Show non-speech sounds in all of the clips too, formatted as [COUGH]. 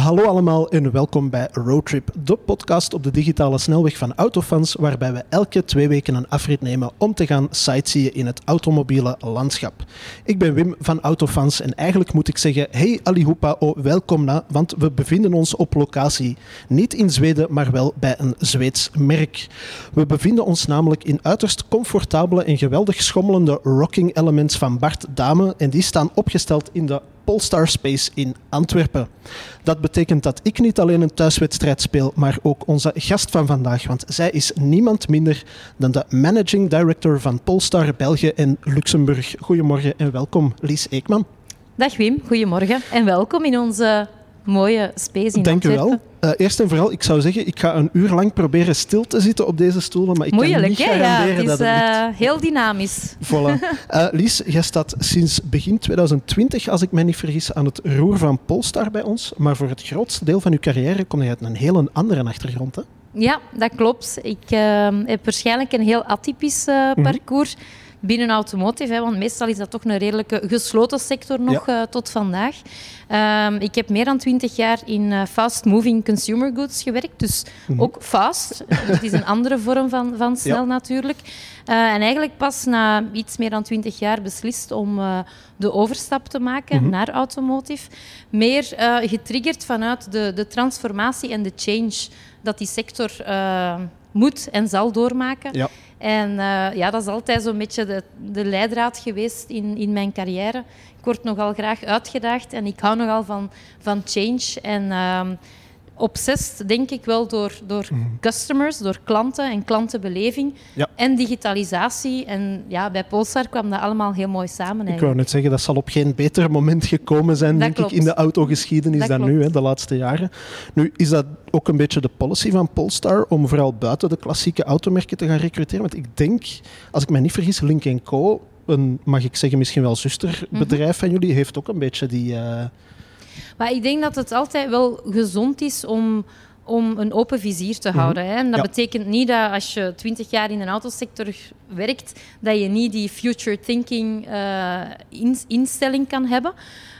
Hallo allemaal en welkom bij Roadtrip, de podcast op de digitale snelweg van Autofans, waarbij we elke twee weken een afrit nemen om te gaan sightseeën in het automobiele landschap. Ik ben Wim van Autofans en eigenlijk moet ik zeggen, hey alihoepa, oh welkom na, want we bevinden ons op locatie. Niet in Zweden, maar wel bij een Zweeds merk. We bevinden ons namelijk in uiterst comfortabele en geweldig schommelende rocking elements van Bart Dame en die staan opgesteld in de Polestar Space in Antwerpen. Dat betekent dat ik niet alleen een thuiswedstrijd speel, maar ook onze gast van vandaag, want zij is niemand minder dan de Managing Director van Polestar België en Luxemburg. Goedemorgen en welkom, Lies Eekman. Dag Wim, goedemorgen en welkom in onze mooie space in Dank u wel. Uh, eerst en vooral, ik zou zeggen, ik ga een uur lang proberen stil te zitten op deze stoelen, maar ik Moeilijk, kan niet hè? Ja, garanderen het is dat het eh, lukt. heel dynamisch. [LAUGHS] Voilà. Eh, Lies, jij staat sinds begin 2020, als ik mij niet vergis, aan het roer van Polestar bij ons. Maar voor het grootste deel van uw carrière kom je uit een heel andere achtergrond. Hè? Ja, dat klopt. Ik eh, heb waarschijnlijk een heel atypisch eh, Mhm. parcours binnen automotive, hè, want meestal is dat toch een redelijke gesloten sector nog eh, tot vandaag. Ehm, ik heb meer dan twintig jaar in eh, fast-moving consumer goods gewerkt, dus Mhm. ook fast. Het is een andere vorm van, van snel Ja. natuurlijk. Eh, en eigenlijk pas na iets meer dan twintig jaar beslist om de overstap te maken Mhm. naar automotive. Meer getriggerd vanuit de, de transformatie en de change dat die sector moet en zal doormaken. Ja. En eh, ja, dat is altijd zo'n beetje de, de leidraad geweest in, in mijn carrière. Ik word nogal graag uitgedaagd en ik hou nogal van, van change. En ehm obsessed, denk ik wel, door, door customers, door klanten en klantenbeleving. Ja. En digitalisatie. En ja, bij Polestar kwam dat allemaal heel mooi samen. Ik eigenlijk. wou net zeggen, dat zal op geen beter moment gekomen zijn, Dat denk klopt. ik, in de autogeschiedenis Dat dan nu, hè, de laatste jaren. Nu, is dat ook een beetje de policy van Polestar om vooral buiten de klassieke automerken te gaan recruteren? Want ik denk, als ik mij niet vergis, Link Co., een, mag ik zeggen, misschien wel zusterbedrijf van jullie, heeft ook een beetje die... eh, Maar ik denk dat het altijd wel gezond is om, om een open vizier te houden. Hè. En dat Ja. betekent niet dat als je twintig jaar in de autosector werkt, dat je niet die future thinking eh, in- instelling kan hebben.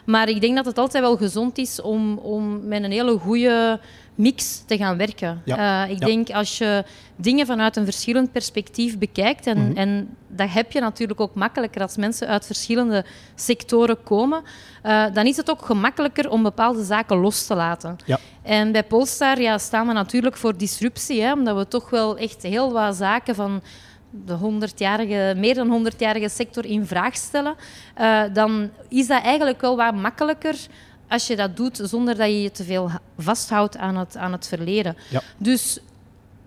Maar ik denk dat het altijd wel gezond is om, om met een hele goede mix te gaan werken. Ja. Eh, ik Ja. denk als je dingen vanuit een verschillend perspectief bekijkt, en, Mhm. en dat heb je natuurlijk ook makkelijker als mensen uit verschillende sectoren komen, eh, dan is het ook gemakkelijker om bepaalde zaken los te laten. Ja. En bij Polestar ja, staan we natuurlijk voor disruptie, hè, omdat we toch wel echt heel wat zaken van de 100-jarige, meer dan 100-jarige sector in vraag stellen, eh, dan is dat eigenlijk wel wat makkelijker als je dat doet zonder dat je je te veel vasthoudt aan het, aan het verleden. Ja. Dus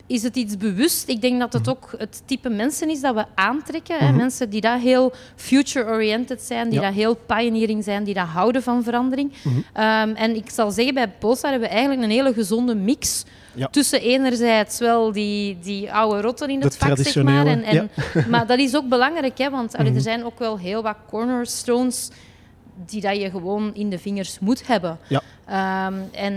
is het iets bewust? Ik denk dat het ook het type mensen is dat we aantrekken. Hè? Mhm. Mensen die dat heel future-oriented zijn, die Ja. dat heel pioneering zijn, die dat houden van verandering. Mhm. Ehm, en ik zal zeggen, bij Polestar hebben we eigenlijk een hele gezonde mix Ja. tussen enerzijds wel die, die oude rotten in het vak, zeg maar. En, en, [LAUGHS] maar dat is ook belangrijk, hè, want Mhm. er zijn ook wel heel wat cornerstones die dat je gewoon in de vingers moet hebben. Ja. Ehm, en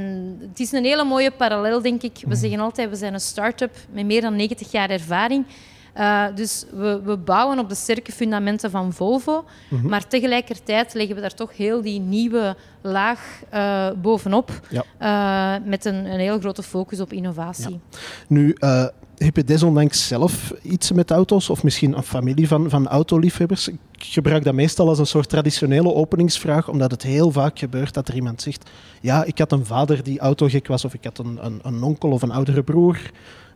het is een hele mooie parallel, denk ik. We zeggen altijd, we zijn een start-up met meer dan 90 jaar ervaring. Eh, dus we, we bouwen op de sterke fundamenten van Volvo, Mhm. maar tegelijkertijd leggen we daar toch heel die nieuwe laag eh, bovenop, Ja. eh, met een, een heel grote focus op innovatie. Nu, heb je desondanks zelf iets met auto's of misschien een familie van, van autoliefhebbers? Ik gebruik dat meestal als een soort traditionele openingsvraag, omdat het heel vaak gebeurt dat er iemand zegt ja, ik had een vader die autogek was of ik had een, een, een onkel of een oudere broer.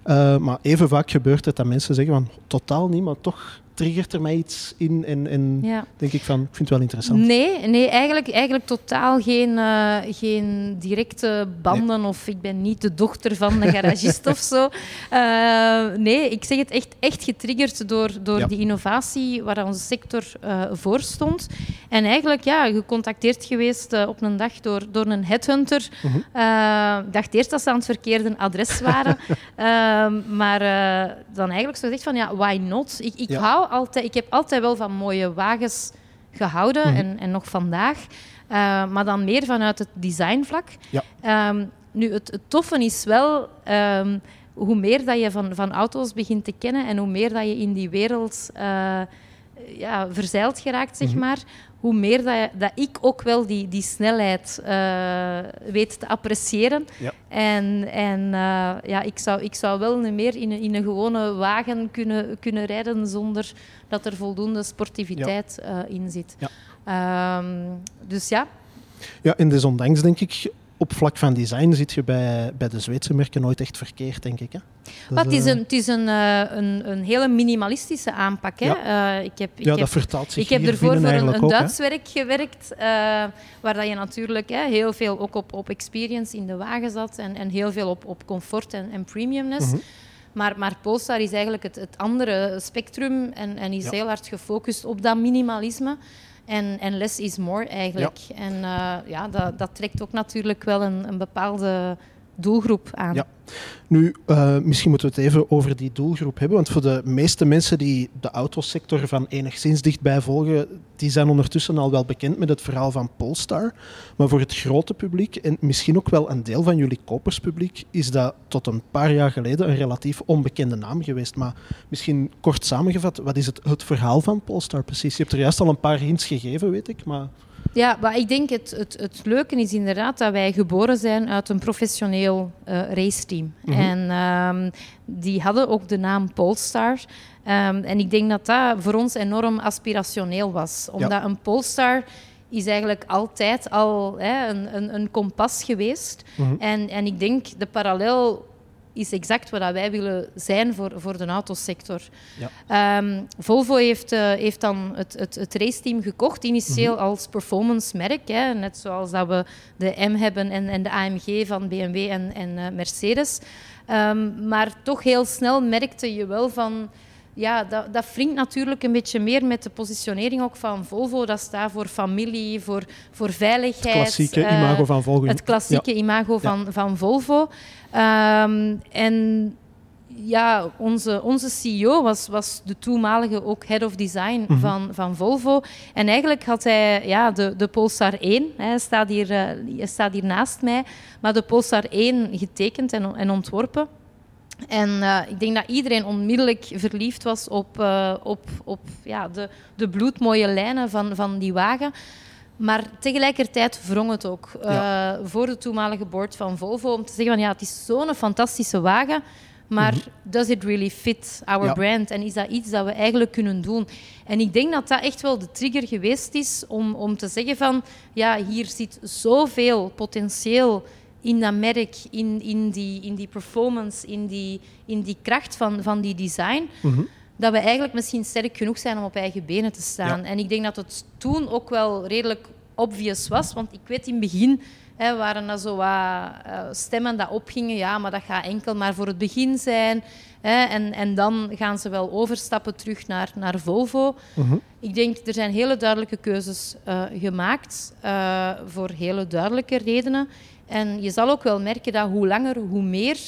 Eh, maar even vaak gebeurt het dat mensen zeggen van totaal niet, maar toch triggert er mij iets in en, en Ja. denk ik van, ik vind het wel interessant. Nee, nee eigenlijk, eigenlijk totaal geen, eh, geen directe banden of ik ben niet de dochter van een garagist [LAUGHS] of zo. Eh, nee, ik zeg het echt, echt getriggerd door, door Ja. die innovatie waar onze sector eh, voor stond. En eigenlijk ja, gecontacteerd geweest op een dag door, door een headhunter. Mhm. Ik dacht eerst dat ze aan het verkeerde adres waren. [LAUGHS] Maar dan eigenlijk zo gezegd van ja, why not? Ik, ik, Ja. hou altijd, ik heb altijd wel van mooie wagens gehouden Mhm. en, en nog vandaag. Eh, maar dan meer vanuit het designvlak. Ja. Ehm, nu, het, het toffe is wel... ehm, hoe meer dat je van, van auto's begint te kennen en hoe meer dat je in die wereld eh, ja, verzeild geraakt, zeg Mhm. maar, hoe meer dat, dat ik ook wel die, die snelheid eh, weet te appreciëren. Ja. En, en eh, ja, ik zou, ik zou wel niet meer in een, in een gewone wagen kunnen, kunnen rijden zonder dat er voldoende sportiviteit eh, in zit. Ja. Ehm, dus ja, Ja, en desondanks denk ik, op vlak van design zit je bij, bij de Zweedse merken nooit echt verkeerd, denk ik. Hè? Maar het is, eh, een, het is een, eh, een, een hele minimalistische aanpak. Hè? Eh, ik heb, ik ja, heb dat vertaalt zich Ik heb ervoor voor een, een ook. Duits werk gewerkt, waar dat je natuurlijk hè, heel veel ook op, op experience in de wagen zat en, en heel veel op, op comfort en, en premiumness. Mhm. Maar, maar Polestar is eigenlijk het, het andere spectrum en, en is Ja. heel hard gefocust op dat minimalisme. En, en less is more eigenlijk. En eh, ja, dat, dat trekt ook natuurlijk wel een, een bepaalde doelgroep aan. Ja. Nu, eh, misschien moeten we het even over die doelgroep hebben. Want voor de meeste mensen die de autosector van enigszins dichtbij volgen, die zijn ondertussen al wel bekend met het verhaal van Polestar. Maar voor het grote publiek, en misschien ook wel een deel van jullie koperspubliek, is dat tot een paar jaar geleden een relatief onbekende naam geweest. Maar misschien kort samengevat, wat is het, het verhaal van Polestar precies? Je hebt er juist al een paar hints gegeven, weet ik. Maar Ja, maar ik denk het, het, het leuke is inderdaad dat wij geboren zijn uit een professioneel eh raceteam. Mhm. En ehm, die hadden ook de naam Polestar. Ehm, en ik denk dat dat voor ons enorm aspirationeel was. Omdat een Polestar is eigenlijk altijd al hè, een, een, een kompas geweest. Mhm. En, en ik denk de parallel is exact wat wij willen zijn voor, voor de autosector. Ja. Ehm, Volvo heeft, eh, heeft dan het, het, het raceteam gekocht, initieel Mhm. als performance merk. Hè, net zoals dat we de M hebben en, en de AMG van BMW en, en eh, Mercedes. Ehm, maar toch heel snel merkte je wel van... Ja, dat, dat wringt natuurlijk een beetje meer met de positionering ook van Volvo. Dat staat voor familie, voor, voor veiligheid. het klassieke eh, imago van volgen. het klassieke imago van, van Volvo. Ehm, en ja, onze, onze CEO was, was de toenmalige ook head of design Mhm. van, van Volvo. En eigenlijk had hij ja, de, de Polestar 1, hij staat, hier, eh, hij staat hier naast mij, maar de Polestar 1 getekend en, en ontworpen. En eh, ik denk dat iedereen onmiddellijk verliefd was op, eh, op, op ja, de, de bloedmooie lijnen van, van die wagen. Maar tegelijkertijd wrong het ook eh, voor de toenmalige board van Volvo om te zeggen van ja, het is zo'n fantastische wagen, maar does it really fit our Ja. brand? En is dat iets dat we eigenlijk kunnen doen? En ik denk dat dat echt wel de trigger geweest is om, om te zeggen van ja, hier zit zoveel potentieel in dat merk, in, in, die, in die performance, in die, in die kracht van, van die design, Mhm. Dat we eigenlijk misschien sterk genoeg zijn om op eigen benen te staan. Ja. En ik denk dat het toen ook wel redelijk obvious was, want ik weet in het begin hè, waren er zo wat eh, stemmen dat opgingen, ja, maar dat gaat enkel maar voor het begin zijn. Hè, en, en dan gaan ze wel overstappen terug naar, naar Volvo. Mhm. Ik denk, er zijn hele duidelijke keuzes eh, gemaakt eh, voor hele duidelijke redenen. En je zal ook wel merken dat hoe langer, hoe meer.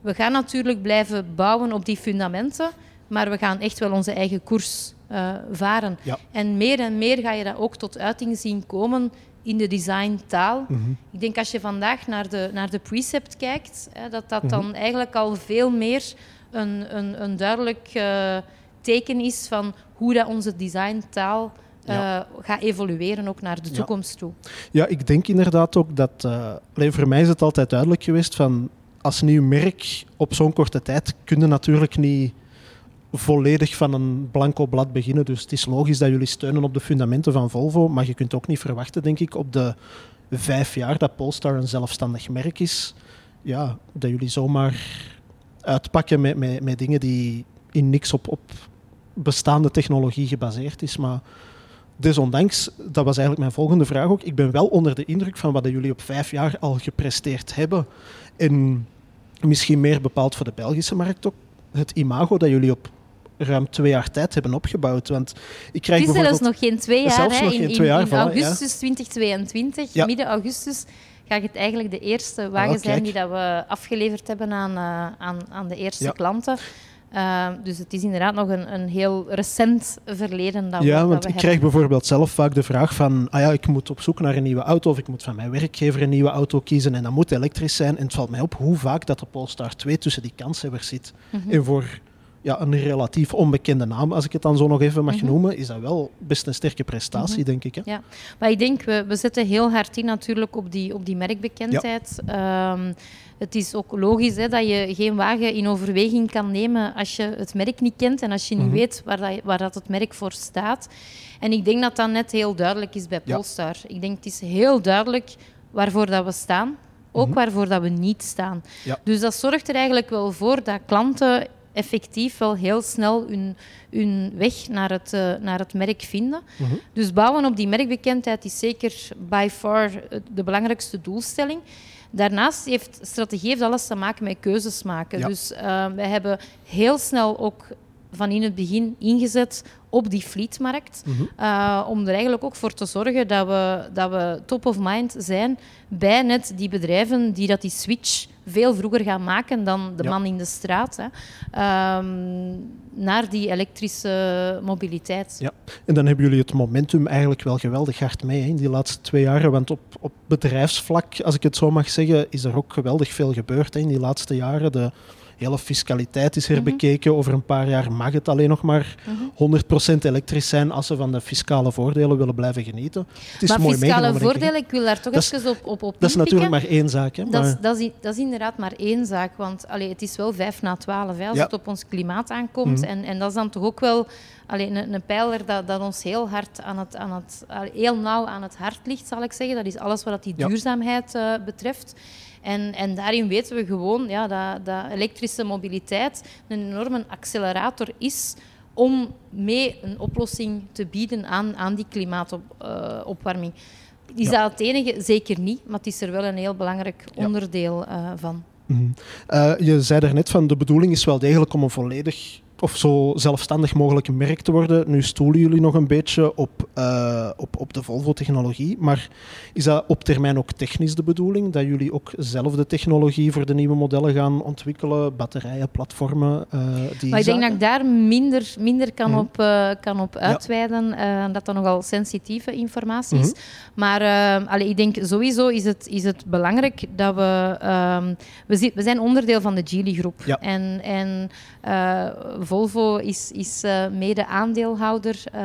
We gaan natuurlijk blijven bouwen op die fundamenten, maar we gaan echt wel onze eigen koers eh, varen. Ja. En meer en meer ga je dat ook tot uiting zien komen in de designtaal. Mhm. Ik denk als je vandaag naar de, naar de precept kijkt, hè, dat dat Mhm. dan eigenlijk al veel meer een, een, een duidelijk eh, teken is van hoe dat onze designtaal eh, gaat evolueren ook naar de Ja. toekomst toe. Ja, ik denk inderdaad ook dat... allee, voor mij is het altijd duidelijk geweest van... Als nieuw merk op zo'n korte tijd kun je natuurlijk niet volledig van een blanco blad beginnen. Dus het is logisch dat jullie steunen op de fundamenten van Volvo. Maar je kunt ook niet verwachten, denk ik, op de vijf jaar dat Polestar een zelfstandig merk is, ja, dat jullie zomaar uitpakken met, met, met dingen die in niks op, op bestaande technologie gebaseerd is. Maar desondanks, dat was eigenlijk mijn volgende vraag ook. Ik ben wel onder de indruk van wat jullie op vijf jaar al gepresteerd hebben. En misschien meer bepaald voor de Belgische markt ook. Het imago dat jullie op ruim twee jaar tijd hebben opgebouwd. Want ik krijg Het is zelfs bijvoorbeeld... nog geen twee jaar. Zelfs hè. nog in geen twee jaar, in voilà, ja. augustus 2022, Ja. midden augustus, gaat het eigenlijk de eerste wagen Ah, zijn die dat we afgeleverd hebben aan, eh, aan, aan de eerste Ja. klanten. Eh, dus het is inderdaad nog een, een heel recent verleden dat we, Ja, dat want we ik hebben. krijg bijvoorbeeld zelf vaak de vraag van ah ja, ik moet op zoek naar een nieuwe auto of ik moet van mijn werkgever een nieuwe auto kiezen en dat moet elektrisch zijn. En het valt mij op hoe vaak dat de Polestar 2 tussen die kanshebbers zit. Mhm. En voor ja, een relatief onbekende naam, als ik het dan zo nog even mag noemen, is dat wel best een sterke prestatie, denk ik. Hè? Ja, maar ik denk, we, we zetten heel hard in natuurlijk op die, op die merkbekendheid. Ehm, het is ook logisch hè, dat je geen wagen in overweging kan nemen als je het merk niet kent en als je niet weet waar, dat, waar dat het merk voor staat. En ik denk dat dat net heel duidelijk is bij Polestar. Ik denk het is heel duidelijk waarvoor dat we staan, ook waarvoor dat we niet staan. Ja. Dus dat zorgt er eigenlijk wel voor dat klanten effectief wel heel snel hun, hun weg naar het, eh, naar het merk vinden. Dus bouwen op die merkbekendheid is zeker by far eh, de belangrijkste doelstelling. Daarnaast heeft strategie heeft alles te maken met keuzes maken. Ja. Dus uh, wij hebben heel snel ook van in het begin ingezet op die fleetmarkt. Uh, om er eigenlijk ook voor te zorgen dat we, dat we top of mind zijn bij net die bedrijven die dat die switch veel vroeger gaan maken dan de Ja. man in de straat. Hè. Ehm, naar die elektrische mobiliteit. Ja, en dan hebben jullie het momentum eigenlijk wel geweldig hard mee hè, in die laatste twee jaren. Want op, op bedrijfsvlak, als ik het zo mag zeggen, is er ook geweldig veel gebeurd hè, in die laatste jaren. De hele fiscaliteit is herbekeken. Over een paar jaar mag het alleen nog maar 100% elektrisch zijn als ze van de fiscale voordelen willen blijven genieten. Het is maar mooi fiscale voordelen, ik wil daar toch Dat is- even op, op, op Dat is natuurlijk maar één zaak. Hè, Dat is, dat, is, dat is inderdaad maar één zaak, want allee, het is wel vijf na twaalf hè, als Ja. het op ons klimaat aankomt. Mhm. En, en dat is dan toch ook wel een, een pijler dat, dat ons heel hard aan het, aan het, heel nauw aan het hart ligt, zal ik zeggen. Dat is alles wat die duurzaamheid eh, betreft. En, en daarin weten we gewoon ja, dat, dat elektrische mobiliteit een enorme accelerator is om mee een oplossing te bieden aan, aan die klimaatopwarming. Is Ja. dat het enige? Zeker niet, maar het is er wel een heel belangrijk Ja. onderdeel eh, van. Mhm. Eh, je zei daarnet van de bedoeling is wel degelijk om een volledig of zo zelfstandig mogelijk merk te worden. Nu stoelen jullie nog een beetje op, eh, op, op de Volvo-technologie, maar is dat op termijn ook technisch de bedoeling? Dat jullie ook zelf de technologie voor de nieuwe modellen gaan ontwikkelen, batterijen, platformen, eh die Maar ik denk dat ik daar minder, minder kan, Mhm. op, eh, kan op uitweiden, dat dat nogal sensitieve informatie is. Maar eh, allee, ik denk sowieso is het, is het belangrijk dat we... ehm, we, zi- we zijn onderdeel van de Geely-groep. Ja. En, en Volvo is, is eh, mede-aandeelhouder eh,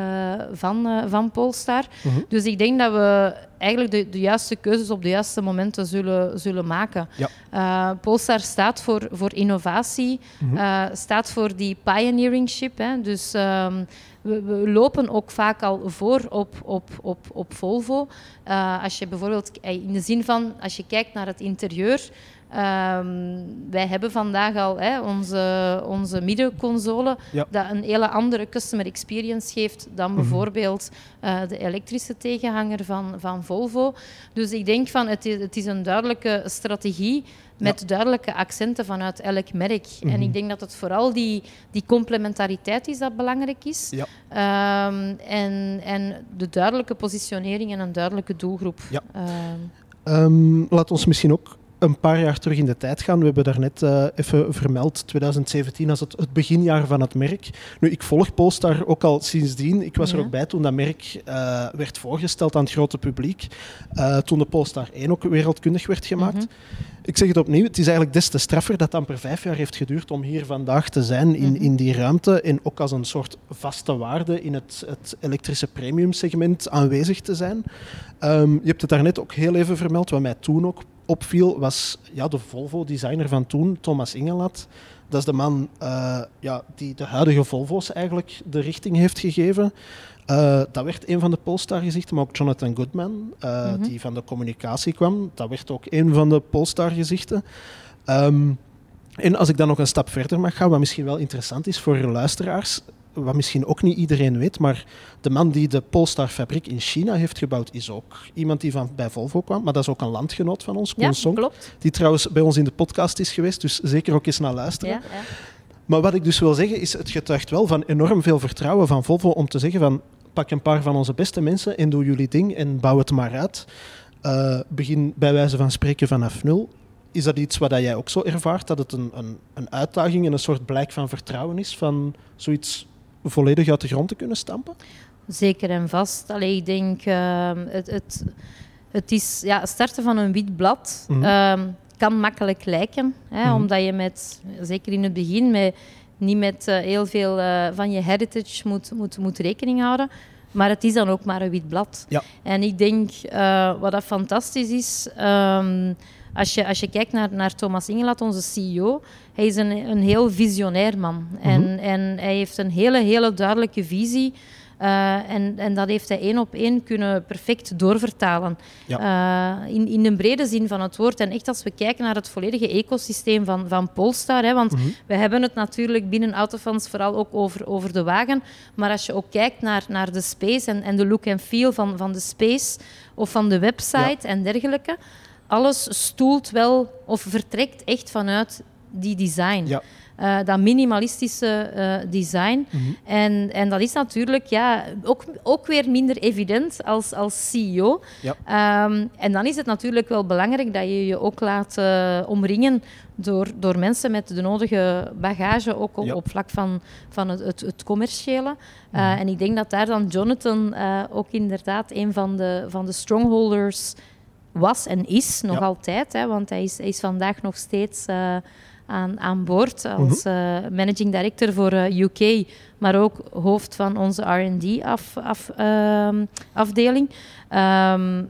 van, eh, van Polestar. Mhm. Dus ik denk dat we eigenlijk de, de juiste keuzes op de juiste momenten zullen, zullen maken. Ja. Eh, Polestar staat voor, voor innovatie, Mhm. eh, staat voor die pioneeringship. Hè. Dus ehm, we, we lopen ook vaak al voor op, op, op, op Volvo. Eh, als je bijvoorbeeld, in de zin van, als je kijkt naar het interieur. ehm, wij hebben vandaag al hè, onze, onze middenconsole, Ja. dat een hele andere customer experience geeft dan bijvoorbeeld eh, de elektrische tegenhanger van, van Volvo. Dus ik denk van het is, het is een duidelijke strategie met duidelijke accenten vanuit elk merk. En ik denk dat het vooral die, die complementariteit is dat belangrijk is. Ja. Ehm, en, en de duidelijke positionering en een duidelijke doelgroep. Ja. Ehm, Ehm, laat ons misschien ook een paar jaar terug in de tijd gaan. We hebben daarnet eh even vermeld, 2017 als het, het beginjaar van het merk. Nu, ik volg Polestar ook al sindsdien. Ik was er ook bij toen dat merk eh, werd voorgesteld aan het grote publiek. Eh, toen de Polestar 1 ook wereldkundig werd gemaakt. Mhm. Ik zeg het opnieuw, het is eigenlijk des te straffer dat het amper vijf jaar heeft geduurd om hier vandaag te zijn in, Mhm. in die ruimte en ook als een soort vaste waarde in het, het elektrische premium segment aanwezig te zijn. Ehm, je hebt het daarnet ook heel even vermeld, wat mij toen ook opviel, was ja, de Volvo-designer van toen, Thomas Ingelat. Dat is de man eh, ja, die de huidige Volvo's eigenlijk de richting heeft gegeven. Eh, dat werd een van de Polestar-gezichten, maar ook Jonathan Goodman, eh, Mhm. die van de communicatie kwam. Dat werd ook een van de Polestar-gezichten. Ehm, en als ik dan nog een stap verder mag gaan, wat misschien wel interessant is voor luisteraars, wat misschien ook niet iedereen weet, maar de man die de Polestar-fabriek in China heeft gebouwd, is ook iemand die van, bij Volvo kwam, maar dat is ook een landgenoot van ons, Koen ja, Song, klopt. die trouwens bij ons in de podcast is geweest, dus zeker ook eens naar luisteren. Ja, ja. Maar wat ik dus wil zeggen is, het getuigt wel van enorm veel vertrouwen van Volvo om te zeggen van pak een paar van onze beste mensen en doe jullie ding en bouw het maar uit. Eh, begin bij wijze van spreken vanaf nul. Is dat iets wat jij ook zo ervaart, dat het een, een, een uitdaging en een soort blijk van vertrouwen is van zoiets volledig uit de grond te kunnen stampen? Zeker en vast. Allee, ik denk, ehm, het, het, het is ja, starten van een wit blad. Mhm. ehm, kan makkelijk lijken, hè, Mhm. omdat je met, zeker in het begin, met niet met heel veel van je heritage moet, moet, moet rekening houden. Maar het is dan ook maar een wit blad. Ja. En ik denk, wat dat fantastisch is, ehm, als, je, als je kijkt naar, naar Thomas Ingelat, onze CEO, hij is een, een heel visionair man. en, mhm. en hij heeft een hele, hele duidelijke visie uh, en, en dat heeft hij één op één kunnen perfect doorvertalen. Ja. Uh, in, in de brede zin van het woord. En echt als we kijken naar het volledige ecosysteem van, van Polestar. Hè, want mm we hebben het natuurlijk binnen Autofans vooral ook over, over de wagen. Maar als je ook kijkt naar, naar de space en, en de look en feel van, van de space of van de website en dergelijke. Alles stoelt wel of vertrekt echt vanuit die design. Ja. Uh, dat minimalistische uh, design. Mm -hmm. en, en dat is natuurlijk ja, ook, ook weer minder evident als, als CEO. Ja. Um, en dan is het natuurlijk wel belangrijk dat je je ook laat uh, omringen door, door mensen met de nodige bagage, ook op, ja. op vlak van, van het, het, het commerciële. Mm -hmm. En ik denk dat daar dan Jonathan ook inderdaad een van de, van de strongholders was en is, nog ja. altijd. Hè, want hij is, hij is vandaag nog steeds aan, aan boord als uh, managing director voor uh, eh, UK, maar ook hoofd van onze R&D af, af, uh, afdeling. Um,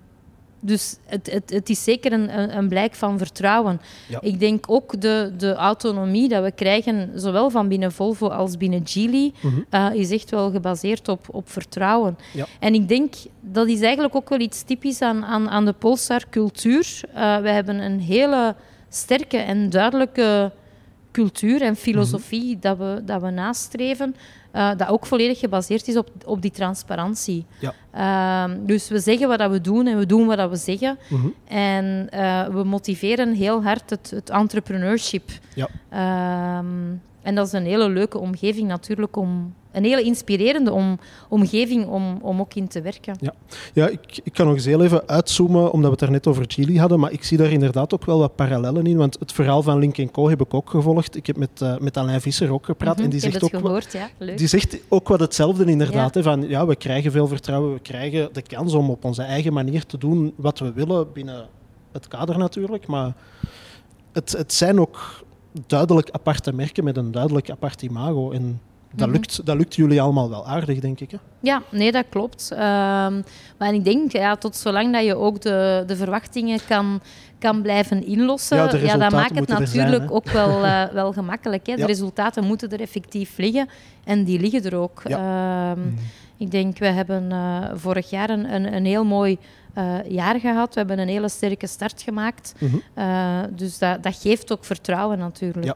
dus het, het, het, is zeker een, een, blijk van vertrouwen. Ja. Ik denk ook de, de autonomie dat we krijgen, zowel van binnen Volvo als binnen Geely, mm -hmm. uh, is echt wel gebaseerd op, op vertrouwen. Ja. En ik denk dat is eigenlijk ook wel iets typisch aan, aan, aan de Polestar-cultuur. Uh, we hebben een hele sterke en duidelijke cultuur en filosofie mhm. dat, we, dat we nastreven, uh, dat ook volledig gebaseerd is op, op die transparantie. Ja. Uh, dus we zeggen wat dat we doen en we doen wat dat we zeggen. Mhm. En uh, we motiveren heel hard het, het entrepreneurship. Ja. En dat is een hele leuke omgeving natuurlijk om, een hele inspirerende om, omgeving om, om ook in te werken. Ja, ja ik, ik kan nog eens heel even uitzoomen, omdat we het daar net over Chili hadden, maar ik zie daar inderdaad ook wel wat parallellen in, want het verhaal van Link Co heb ik ook gevolgd. Ik heb met, uh, met Alain Visser ook gepraat. Mhm, en die zegt ook gehoord, ja. Leuk. Die zegt ook wat hetzelfde inderdaad, hè, van ja, we krijgen veel vertrouwen, we krijgen de kans om op onze eigen manier te doen wat we willen, binnen het kader natuurlijk, maar het, het zijn ook duidelijk aparte merken met een duidelijk apart imago. En dat, mhm. lukt, dat lukt jullie allemaal wel aardig, denk ik. Hè? Ja, nee, dat klopt. Um, maar ik denk, ja, tot zolang dat je ook de, de verwachtingen kan, kan blijven inlossen, ja, ja dat maakt het natuurlijk ook wel, uh, [LAUGHS] wel gemakkelijk. Hè. De resultaten moeten er effectief liggen en die liggen er ook. Ja. Um, mm. Ik denk, we hebben uh, vorig jaar een, een, een heel mooi jaar gehad. We hebben een hele sterke start gemaakt. -hmm. uh, dus dat, dat geeft ook vertrouwen natuurlijk. Ja.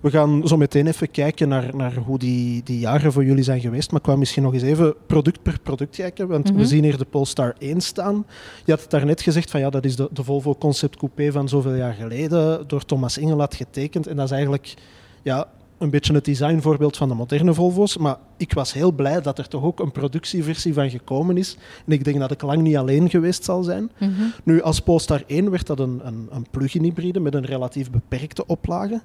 We gaan zo meteen even kijken naar, naar hoe die, die jaren voor jullie zijn geweest. Maar ik wou misschien nog eens even product per product kijken. Want mm -hmm. we zien hier de Polestar 1 staan. Je had het daarnet gezegd van ja, dat is de, de Volvo Concept Coupé van zoveel jaar geleden. Door Thomas Ingelat getekend. En dat is eigenlijk ja, een beetje het designvoorbeeld van de moderne Volvo's. Maar ik was heel blij dat er toch ook een productieversie van gekomen is. En ik denk dat ik lang niet alleen geweest zal zijn. Mm -hmm. Nu, als Polestar 1 werd dat een, een, een plug-in hybride met een relatief beperkte oplage.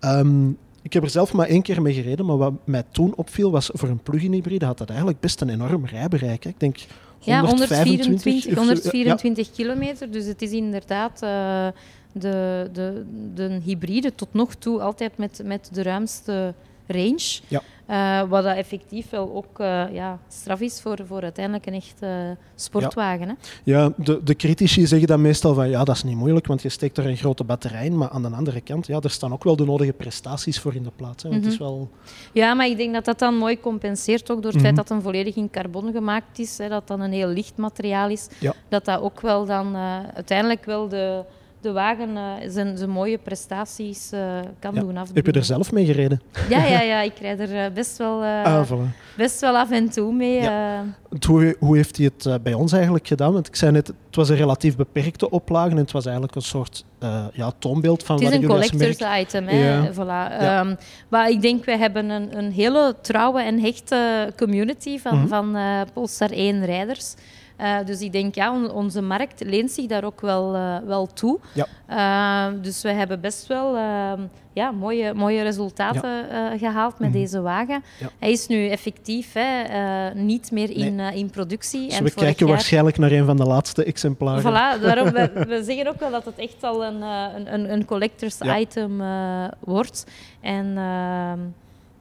Um, ik heb er zelf maar één keer mee gereden, maar wat mij toen opviel was voor een plug-in hybride had dat eigenlijk best een enorm rijbereik. Hè. Ik denk 125, ja, 124, 124 ja. kilometer. Dus het is inderdaad uh, de, de, de hybride tot nog toe altijd met, met de ruimste range. Ja. Uh, wat dat effectief wel ook uh, ja, straf is voor, voor uiteindelijk een echte sportwagen. Ja, hè? ja de, de critici zeggen dan meestal van ja, dat is niet moeilijk, want je steekt er een grote batterij in. Maar aan de andere kant, ja, er staan ook wel de nodige prestaties voor in de plaats. Hè, want mm -hmm. het is wel... Ja, maar ik denk dat dat dan mooi compenseert ook door het mm -hmm. feit dat het volledig in carbon gemaakt is. Hè, dat dan een heel licht materiaal is. Ja. Dat dat ook wel dan uiteindelijk wel de de wagen uh, zijn, zijn mooie prestaties uh, kan ja. doen afdoen. Heb je er zelf mee gereden? Ja, ja, ja [LAUGHS] ik rijd er best wel, uh, ah, best wel af en toe mee. Ja. Hoe, hoe, heeft hij het bij ons eigenlijk gedaan? Want ik zei net, het was een relatief beperkte oplage en het was eigenlijk een soort ja, toonbeeld van Het is een collectors item. Hè? Ja. Voilà. Ja. Um, maar ik denk, wij hebben een, een hele trouwe en hechte community van, mm -hmm. van Polestar 1 rijders. Uh, dus ik denk, ja, on onze markt leent zich daar ook wel, uh, wel toe. Ja. Uh, dus we hebben best wel ehm, ja, mooie, mooie resultaten ja. gehaald met mm. deze wagen. Ja. Hij is nu effectief hè, niet meer in, nee. in productie. Dus en we kijken jaar... waarschijnlijk naar een van de laatste exemplaren. Voilà, daarom, we, [LAUGHS] we, zeggen ook wel dat het echt al een, een, een collectors item wordt. En ehm,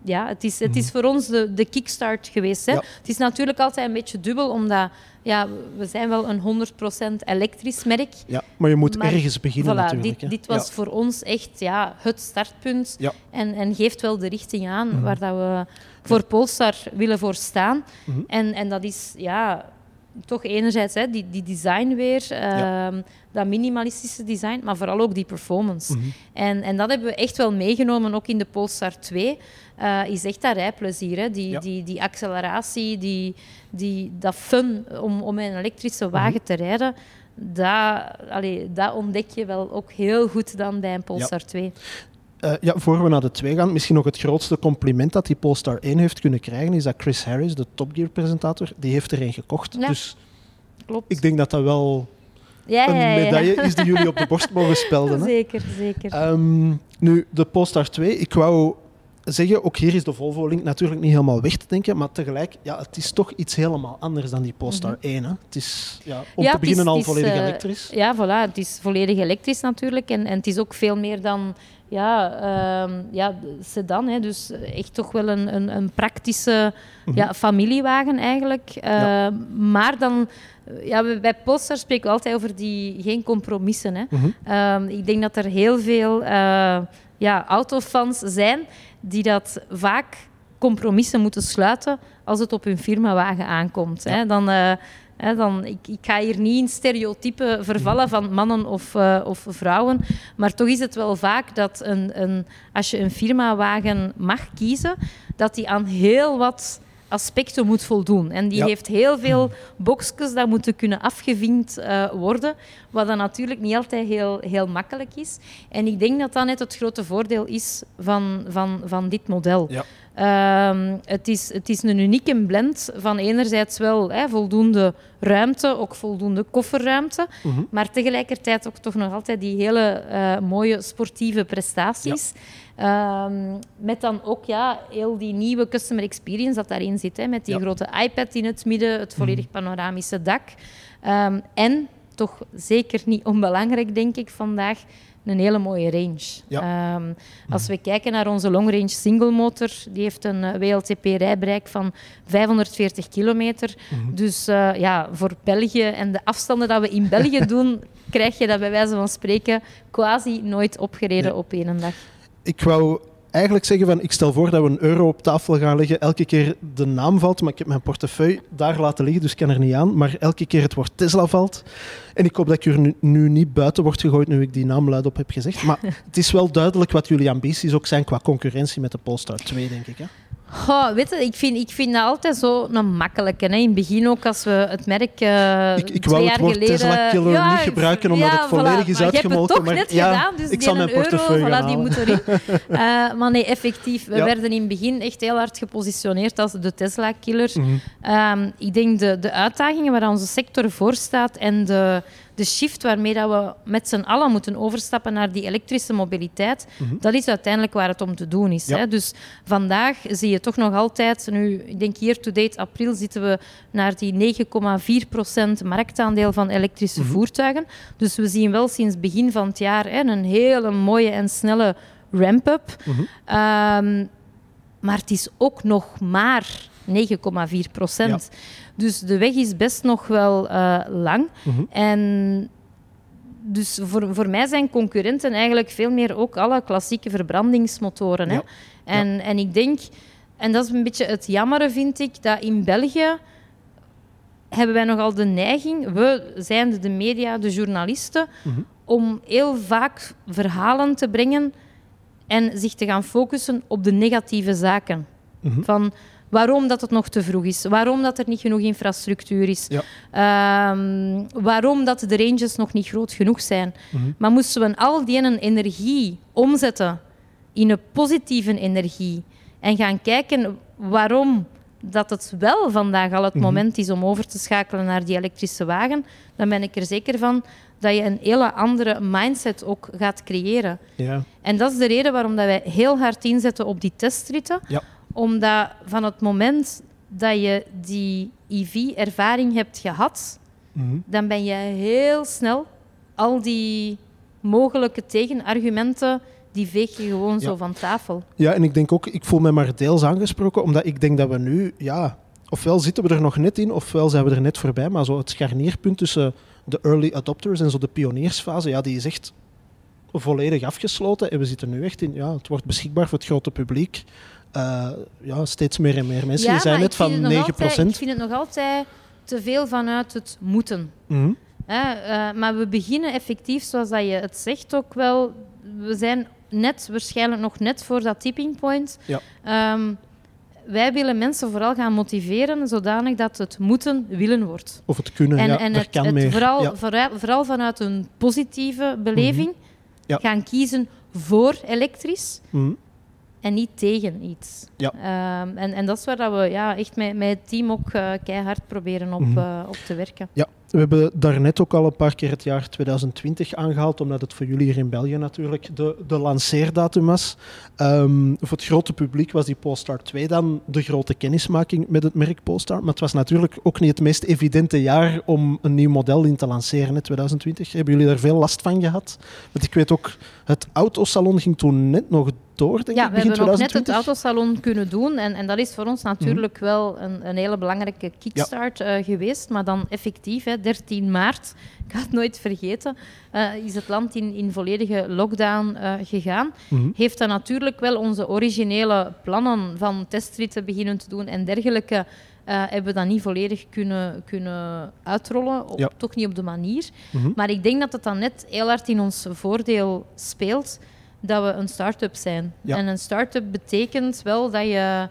ja, het is, het is voor ons de, de kickstart geweest. Hè. Ja. Het is natuurlijk altijd een beetje dubbel, omdat ja, we zijn wel een 100% elektrisch merk. Ja, maar je moet Maar ergens beginnen Voilà, natuurlijk. dit, dit was Ja. voor ons echt ja, het startpunt. Ja. En, en geeft wel de richting aan Mhm. waar dat we voor Polestar willen voor staan. Mhm. En, en dat is ja, toch enerzijds hè, die, die design weer, Ja. ehm, dat minimalistische design, maar vooral ook die performance. Mhm. En, en dat hebben we echt wel meegenomen, ook in de Polestar 2. eh, is echt dat rijplezier. Hè? Die, Ja. die, die acceleratie, die, die, dat fun om, om een elektrische wagen Mhm. te rijden. Dat, allee, dat ontdek je wel ook heel goed dan bij een Polestar 2. Eh, ja, voor we naar de 2 gaan, misschien nog het grootste compliment dat die Polestar 1 heeft kunnen krijgen, is dat Chris Harris, de Top Gear presentator, die heeft er een gekocht. Ja. Dus Klopt. ik denk dat dat wel ja, een ja, medaille is die jullie op de borst [LAUGHS] mogen spelden. Hè? Zeker, zeker. Ehm, nu, de Polestar 2, ik wou zeggen, ook hier is de Volvo-link natuurlijk niet helemaal weg te denken, maar tegelijk, ja, het is toch iets helemaal anders dan die Polestar 1. Hè? Het is ja, om Mhm. Ja, te is- beginnen al het is, volledig eh, elektrisch. Ja, voilà. Het is volledig elektrisch natuurlijk. En, en het is ook veel meer dan ja, ehm, ja, sedan. Hè. Dus echt toch wel een, een, een praktische Mhm. ja, familiewagen eigenlijk. Ja. Eh, Maar dan... Ja, bij Polestar spreken we altijd over die geen compromissen. Hè. Mhm. Ehm, ik denk dat er heel veel eh, ja, autofans zijn die dat vaak compromissen moeten sluiten als het op hun firmawagen aankomt. Hè. Dan, dan, ik, ik ga hier niet in stereotypen vervallen van mannen of, eh, of vrouwen, maar toch is het wel vaak dat een, een, als je een firmawagen mag kiezen, dat die aan heel wat aspecten moet voldoen. En die Ja. heeft heel veel boxjes dat moeten kunnen afgevinkt eh, worden, wat dan natuurlijk niet altijd heel, heel makkelijk is. En ik denk dat dat net het grote voordeel is van, van, van dit model. Ja. Ehm, het, is, het is een unieke blend van enerzijds wel hè, voldoende ruimte, ook voldoende kofferruimte, Mhm. maar tegelijkertijd ook toch nog altijd die hele eh, mooie sportieve prestaties. Ehm, met dan ook ja, heel die nieuwe customer experience dat daarin zit. Hè, met die Ja. grote iPad in het midden, het volledig Mhm. panoramische dak. Ehm, en, toch zeker niet onbelangrijk denk ik vandaag, een hele mooie range. Ja. Ehm, als we kijken naar onze long range single motor, die heeft een eh, WLTP-rijbereik van 540 kilometer. Mhm. Dus eh, ja, voor België en de afstanden dat we in België [LAUGHS] doen, krijg je dat bij wijze van spreken quasi nooit opgereden Nee. op één dag. Ik wou eigenlijk zeggen van, ik stel voor dat we een euro op tafel gaan leggen. Elke keer de naam valt, maar ik heb mijn portefeuille daar laten liggen, dus ik kan er niet aan. Maar elke keer het woord Tesla valt. En ik hoop dat ik er nu, nu niet buiten word gegooid nu ik die naam luidop heb gezegd. Maar [LAUGHS] het is wel duidelijk wat jullie ambities ook zijn qua concurrentie met de Polestar 2, denk ik. Hè? Goh, weet je, ik vind, ik vind dat altijd zo een makkelijke. Hè. In het begin ook, als we het merk uh, Ik, ik twee wou jaar het woord geleden... Tesla-killer Ja, niet gebruiken, omdat ja, het volledig voilà. is maar uitgemolken. Je hebt het toch maar net ja, gedaan, dus ik die zal mijn euro, voilà, die moet erin. [LAUGHS] Eh, maar nee, effectief, we werden in het begin echt heel hard gepositioneerd als de Tesla-killer. Mhm. Ehm, ik denk de, de uitdagingen waar onze sector voor staat en de, de shift waarmee dat we met z'n allen moeten overstappen naar die elektrische mobiliteit, Mhm. dat is uiteindelijk waar het om te doen is. Ja. Hè? Dus vandaag zie je toch nog altijd, nu, ik denk hier to date april zitten we naar die 9,4% marktaandeel van elektrische Mhm. voertuigen. Dus we zien wel sinds begin van het jaar hè, een hele mooie en snelle ramp-up. Mhm. Ehm, maar het is ook nog maar 9,4 procent. Dus de weg is best nog wel eh, lang. Mhm. En dus voor, voor mij zijn concurrenten eigenlijk veel meer ook alle klassieke verbrandingsmotoren. Hè? Ja. En, en ik denk, en dat is een beetje het jammere, vind ik, dat in België hebben wij nogal de neiging, we zijn de media, de journalisten, Mhm. om heel vaak verhalen te brengen en zich te gaan focussen op de negatieve zaken. Mhm. Van waarom dat het nog te vroeg is, waarom dat er niet genoeg infrastructuur is, Ja. ehm, waarom dat de ranges nog niet groot genoeg zijn. Mhm. Maar moesten we al die energie omzetten in een positieve energie en gaan kijken waarom dat het wel vandaag al het Mhm. moment is om over te schakelen naar die elektrische wagen, dan ben ik er zeker van dat je een hele andere mindset ook gaat creëren. Ja. En dat is de reden waarom dat wij heel hard inzetten op die testritten. Ja. Omdat van het moment dat je die EV-ervaring hebt gehad, Mhm. dan ben je heel snel al die mogelijke tegenargumenten die veeg je gewoon Ja. zo van tafel. Ja, en ik denk ook, ik voel me maar deels aangesproken, omdat ik denk dat we nu, ja, ofwel zitten we er nog net in, ofwel zijn we er net voorbij, maar zo het scharnierpunt tussen de early adopters en zo de pioniersfase, ja, die is echt volledig afgesloten. En we zitten nu echt in, ja, het wordt beschikbaar voor het grote publiek. Eh, ja, steeds meer en meer mensen. ja, Je zei maar net ik vind van het 9 nog altijd, Ik vind het nog altijd te veel vanuit het moeten. Mhm. Eh, maar we beginnen effectief, zoals dat je het zegt, ook wel. We zijn net, waarschijnlijk nog net voor dat tipping point. Ja. Ehm, wij willen mensen vooral gaan motiveren zodanig dat het moeten willen wordt. Of het kunnen, En, ja, en het, kan het meer. vooral, Ja. vooral, vooral vanuit een positieve beleving Ja. gaan kiezen voor elektrisch Mhm. En niet tegen iets. Ja. Ehm, en, en dat is waar dat we ja, echt met, met het team ook eh, keihard proberen op, eh, op te werken. Ja, we hebben daarnet ook al een paar keer het jaar 2020 aangehaald, omdat het voor jullie hier in België natuurlijk de, de lanceerdatum was. Ehm, voor het grote publiek was die Polestar 2 dan de grote kennismaking met het merk Polestar. Maar het was natuurlijk ook niet het meest evidente jaar om een nieuw model in te lanceren, hè, 2020. Hebben jullie daar veel last van gehad? Want ik weet ook, het autosalon ging toen net nog door, denk Ja, ik, we hebben nog net 2020. het autosalon kunnen doen. En, en dat is voor ons natuurlijk wel een, een hele belangrijke kickstart eh, geweest. Maar dan effectief, hè, 13 maart, [LAUGHS] ik ga het nooit vergeten, eh, is het land in, in volledige lockdown eh, gegaan. Mhm. Heeft dat natuurlijk wel onze originele plannen van testritten beginnen te doen en dergelijke. hebben we dat niet volledig kunnen, kunnen uitrollen, op, Ja. toch niet op de manier. Mhm. Maar ik denk dat het dan net heel hard in ons voordeel speelt dat we een start-up zijn. Ja. En een start-up betekent wel dat je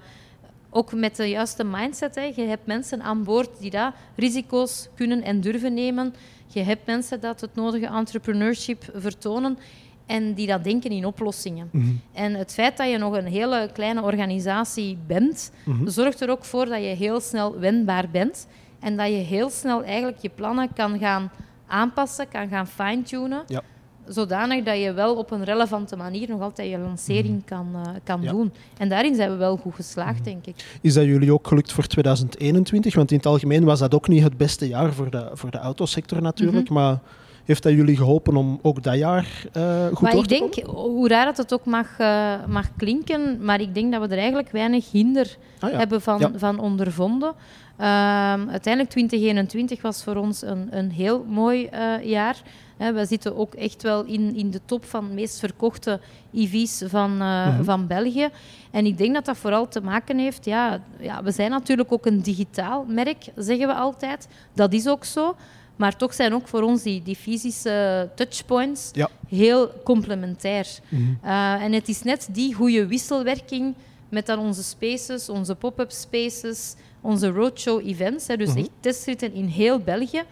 ook met de juiste mindset, hè, je hebt mensen aan boord die dat risico's kunnen en durven nemen. Je hebt mensen dat het nodige entrepreneurship vertonen en die dat denken in oplossingen. Mhm. En het feit dat je nog een hele kleine organisatie bent, Mhm. zorgt er ook voor dat je heel snel wendbaar bent en dat je heel snel eigenlijk je plannen kan gaan aanpassen, kan gaan fine-tunen, Ja. Zodanig dat je wel op een relevante manier nog altijd je lancering kan, eh, kan Mhm. Ja. doen. En daarin zijn we wel goed geslaagd, denk ik. Is dat jullie ook gelukt voor 2021? Want in het algemeen was dat ook niet het beste jaar voor de, voor de autosector natuurlijk. Mhm. Maar heeft dat jullie geholpen om ook dat jaar eh, goed maar door ik te denk, hoe raar dat het ook mag, eh, mag klinken, maar ik denk dat we er eigenlijk weinig hinder Ah, ja. hebben van, Ja. van ondervonden. Ehm, uiteindelijk 2021 was voor ons een, een heel mooi eh, jaar. We zitten ook echt wel in, in de top van de meest verkochte EV's van, eh, Mhm. van België. En ik denk dat dat vooral te maken heeft... Ja, ja, we zijn natuurlijk ook een digitaal merk, zeggen we altijd. Dat is ook zo. Maar toch zijn ook voor ons die, die fysische touchpoints Ja. heel complementair. Mhm. Uh, en het is net die goede wisselwerking met dan onze spaces, onze pop-up spaces, onze roadshow events, hè, dus Mhm. echt testritten in heel België,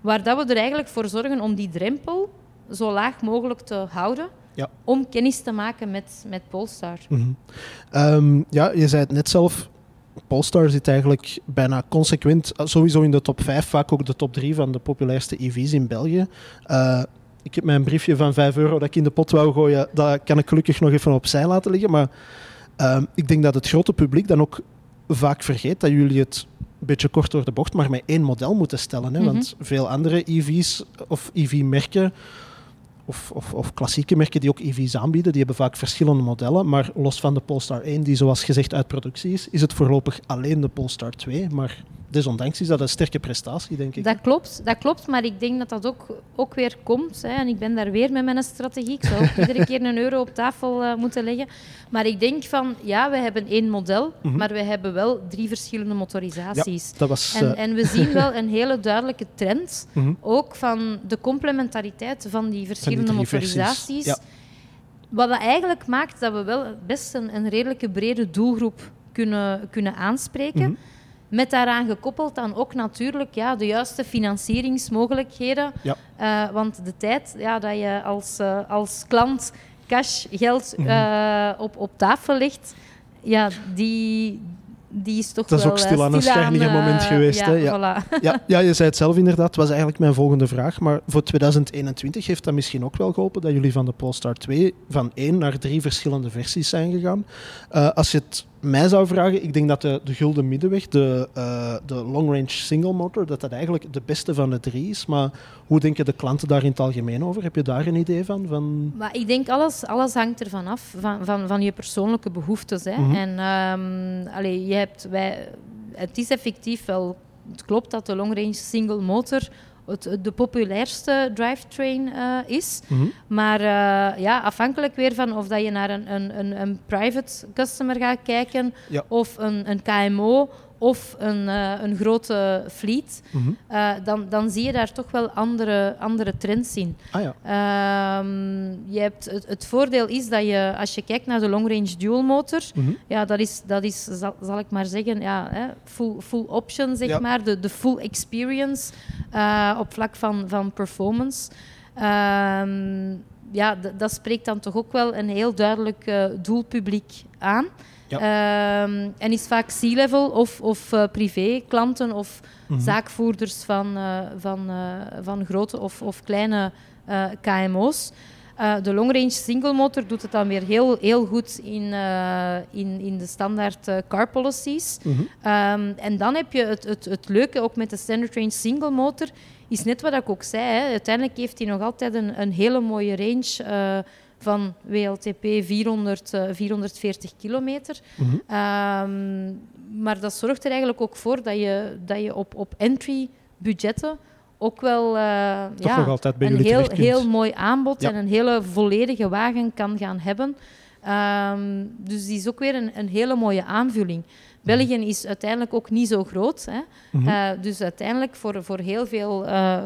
waar dat we er eigenlijk voor zorgen om die drempel zo laag mogelijk te houden, Ja. om kennis te maken met, met Polestar. Mhm. Ehm, ja, je zei het net zelf. Polestar zit eigenlijk bijna consequent, eh, sowieso in de top 5, vaak ook de top 3 van de populairste EV's in België. Eh, ik heb mijn briefje van 5 euro dat ik in de pot wou gooien, dat kan ik gelukkig nog even opzij laten liggen. Maar ehm, ik denk dat het grote publiek dan ook vaak vergeet dat jullie het een beetje kort door de bocht, maar met één model moeten stellen. Hè? Mhm. Want veel andere EV's of EV-merken of, of, of klassieke merken die ook EV's aanbieden, die hebben vaak verschillende modellen. Maar los van de Polestar 1, die zoals gezegd uit productie is, is het voorlopig alleen de Polestar 2. Maar desondanks is dat een sterke prestatie, denk ik. Dat klopt, dat klopt, maar ik denk dat dat ook, ook weer komt. Hè, en ik ben daar weer met mijn strategie. Ik zou ook [LAUGHS] iedere keer een euro op tafel eh, moeten leggen. Maar ik denk van, ja, we hebben één model, Mhm. maar we hebben wel drie verschillende motorisaties. Dat was... En, eh, en we zien wel [LAUGHS] een hele duidelijke trend, mhm. ook van de complementariteit van die verschillende motorisaties. ja. Wat dat eigenlijk maakt dat we wel best een, een redelijke brede doelgroep kunnen, kunnen aanspreken. Mhm. Met daaraan gekoppeld dan ook natuurlijk ja, de juiste financieringsmogelijkheden. Ja. Eh, want de tijd ja, dat je als, eh, als klant cash, geld Mhm. eh, op, op tafel legt, ja, die, die is toch Dat is wel ook eh, stilaan een scharniger moment geweest, Ja, hè, ja. voilà. [LAUGHS] ja, ja, je zei het zelf inderdaad. Het was eigenlijk mijn volgende vraag. Maar voor 2021 heeft dat misschien ook wel geholpen dat jullie van de Polestar 2 van één naar drie verschillende versies zijn gegaan. Als je het mij zou vragen, ik denk dat de, de gulden middenweg, de, uh, de long range single motor, dat dat eigenlijk de beste van de drie is. Maar hoe denken de klanten daar in het algemeen over? Heb je daar een idee van? van... Maar ik denk alles, alles hangt ervan af, van, van, van je persoonlijke behoeftes. Hè. Mm -hmm. En um, allee, je hebt, wij, het is effectief wel, het klopt dat de long range single motor het, de populairste drivetrain uh, is. Mm -hmm. Maar uh, ja, afhankelijk weer van of dat je naar een, een, een private customer gaat kijken ja. of een, een KMO of een, uh, een grote fleet, mm -hmm. uh, dan, dan zie je daar toch wel andere, andere trends in. Ah, ja. uh, je hebt het, het, voordeel is dat je, als je kijkt naar de long range dual motor, mm -hmm. ja, dat is, dat is zal, zal, ik maar zeggen, ja, hè, full, full option, zeg ja. maar, de, de full experience eh, op vlak van, van performance. Ehm, ja, dat spreekt dan toch ook wel een heel duidelijk doelpubliek aan. Ja. Um, en is vaak C-level of, of uh, privé-klanten of mm -hmm. zaakvoerders van, uh, van, uh, van grote of, of kleine KMO's. de long range single motor doet het dan weer heel, heel goed in, in, in de standaard car policies. Mm -hmm. um, en dan heb je het, het, het leuke ook met de standard range single motor, is net wat ik ook zei. Hè. Uiteindelijk heeft hij nog altijd een, een hele mooie range van WLTP 400, uh, 440 kilometer. Mm -hmm. um, maar dat zorgt er eigenlijk ook voor dat je, dat je op, op entry budgetten ook wel uh, ja, een heel, heel mooi aanbod ja. en een hele volledige wagen kan gaan hebben. Um, dus die is ook weer een, een hele mooie aanvulling. België is uiteindelijk ook niet zo groot. Hè. Mm -hmm. uh, dus uiteindelijk voor, voor heel veel uh,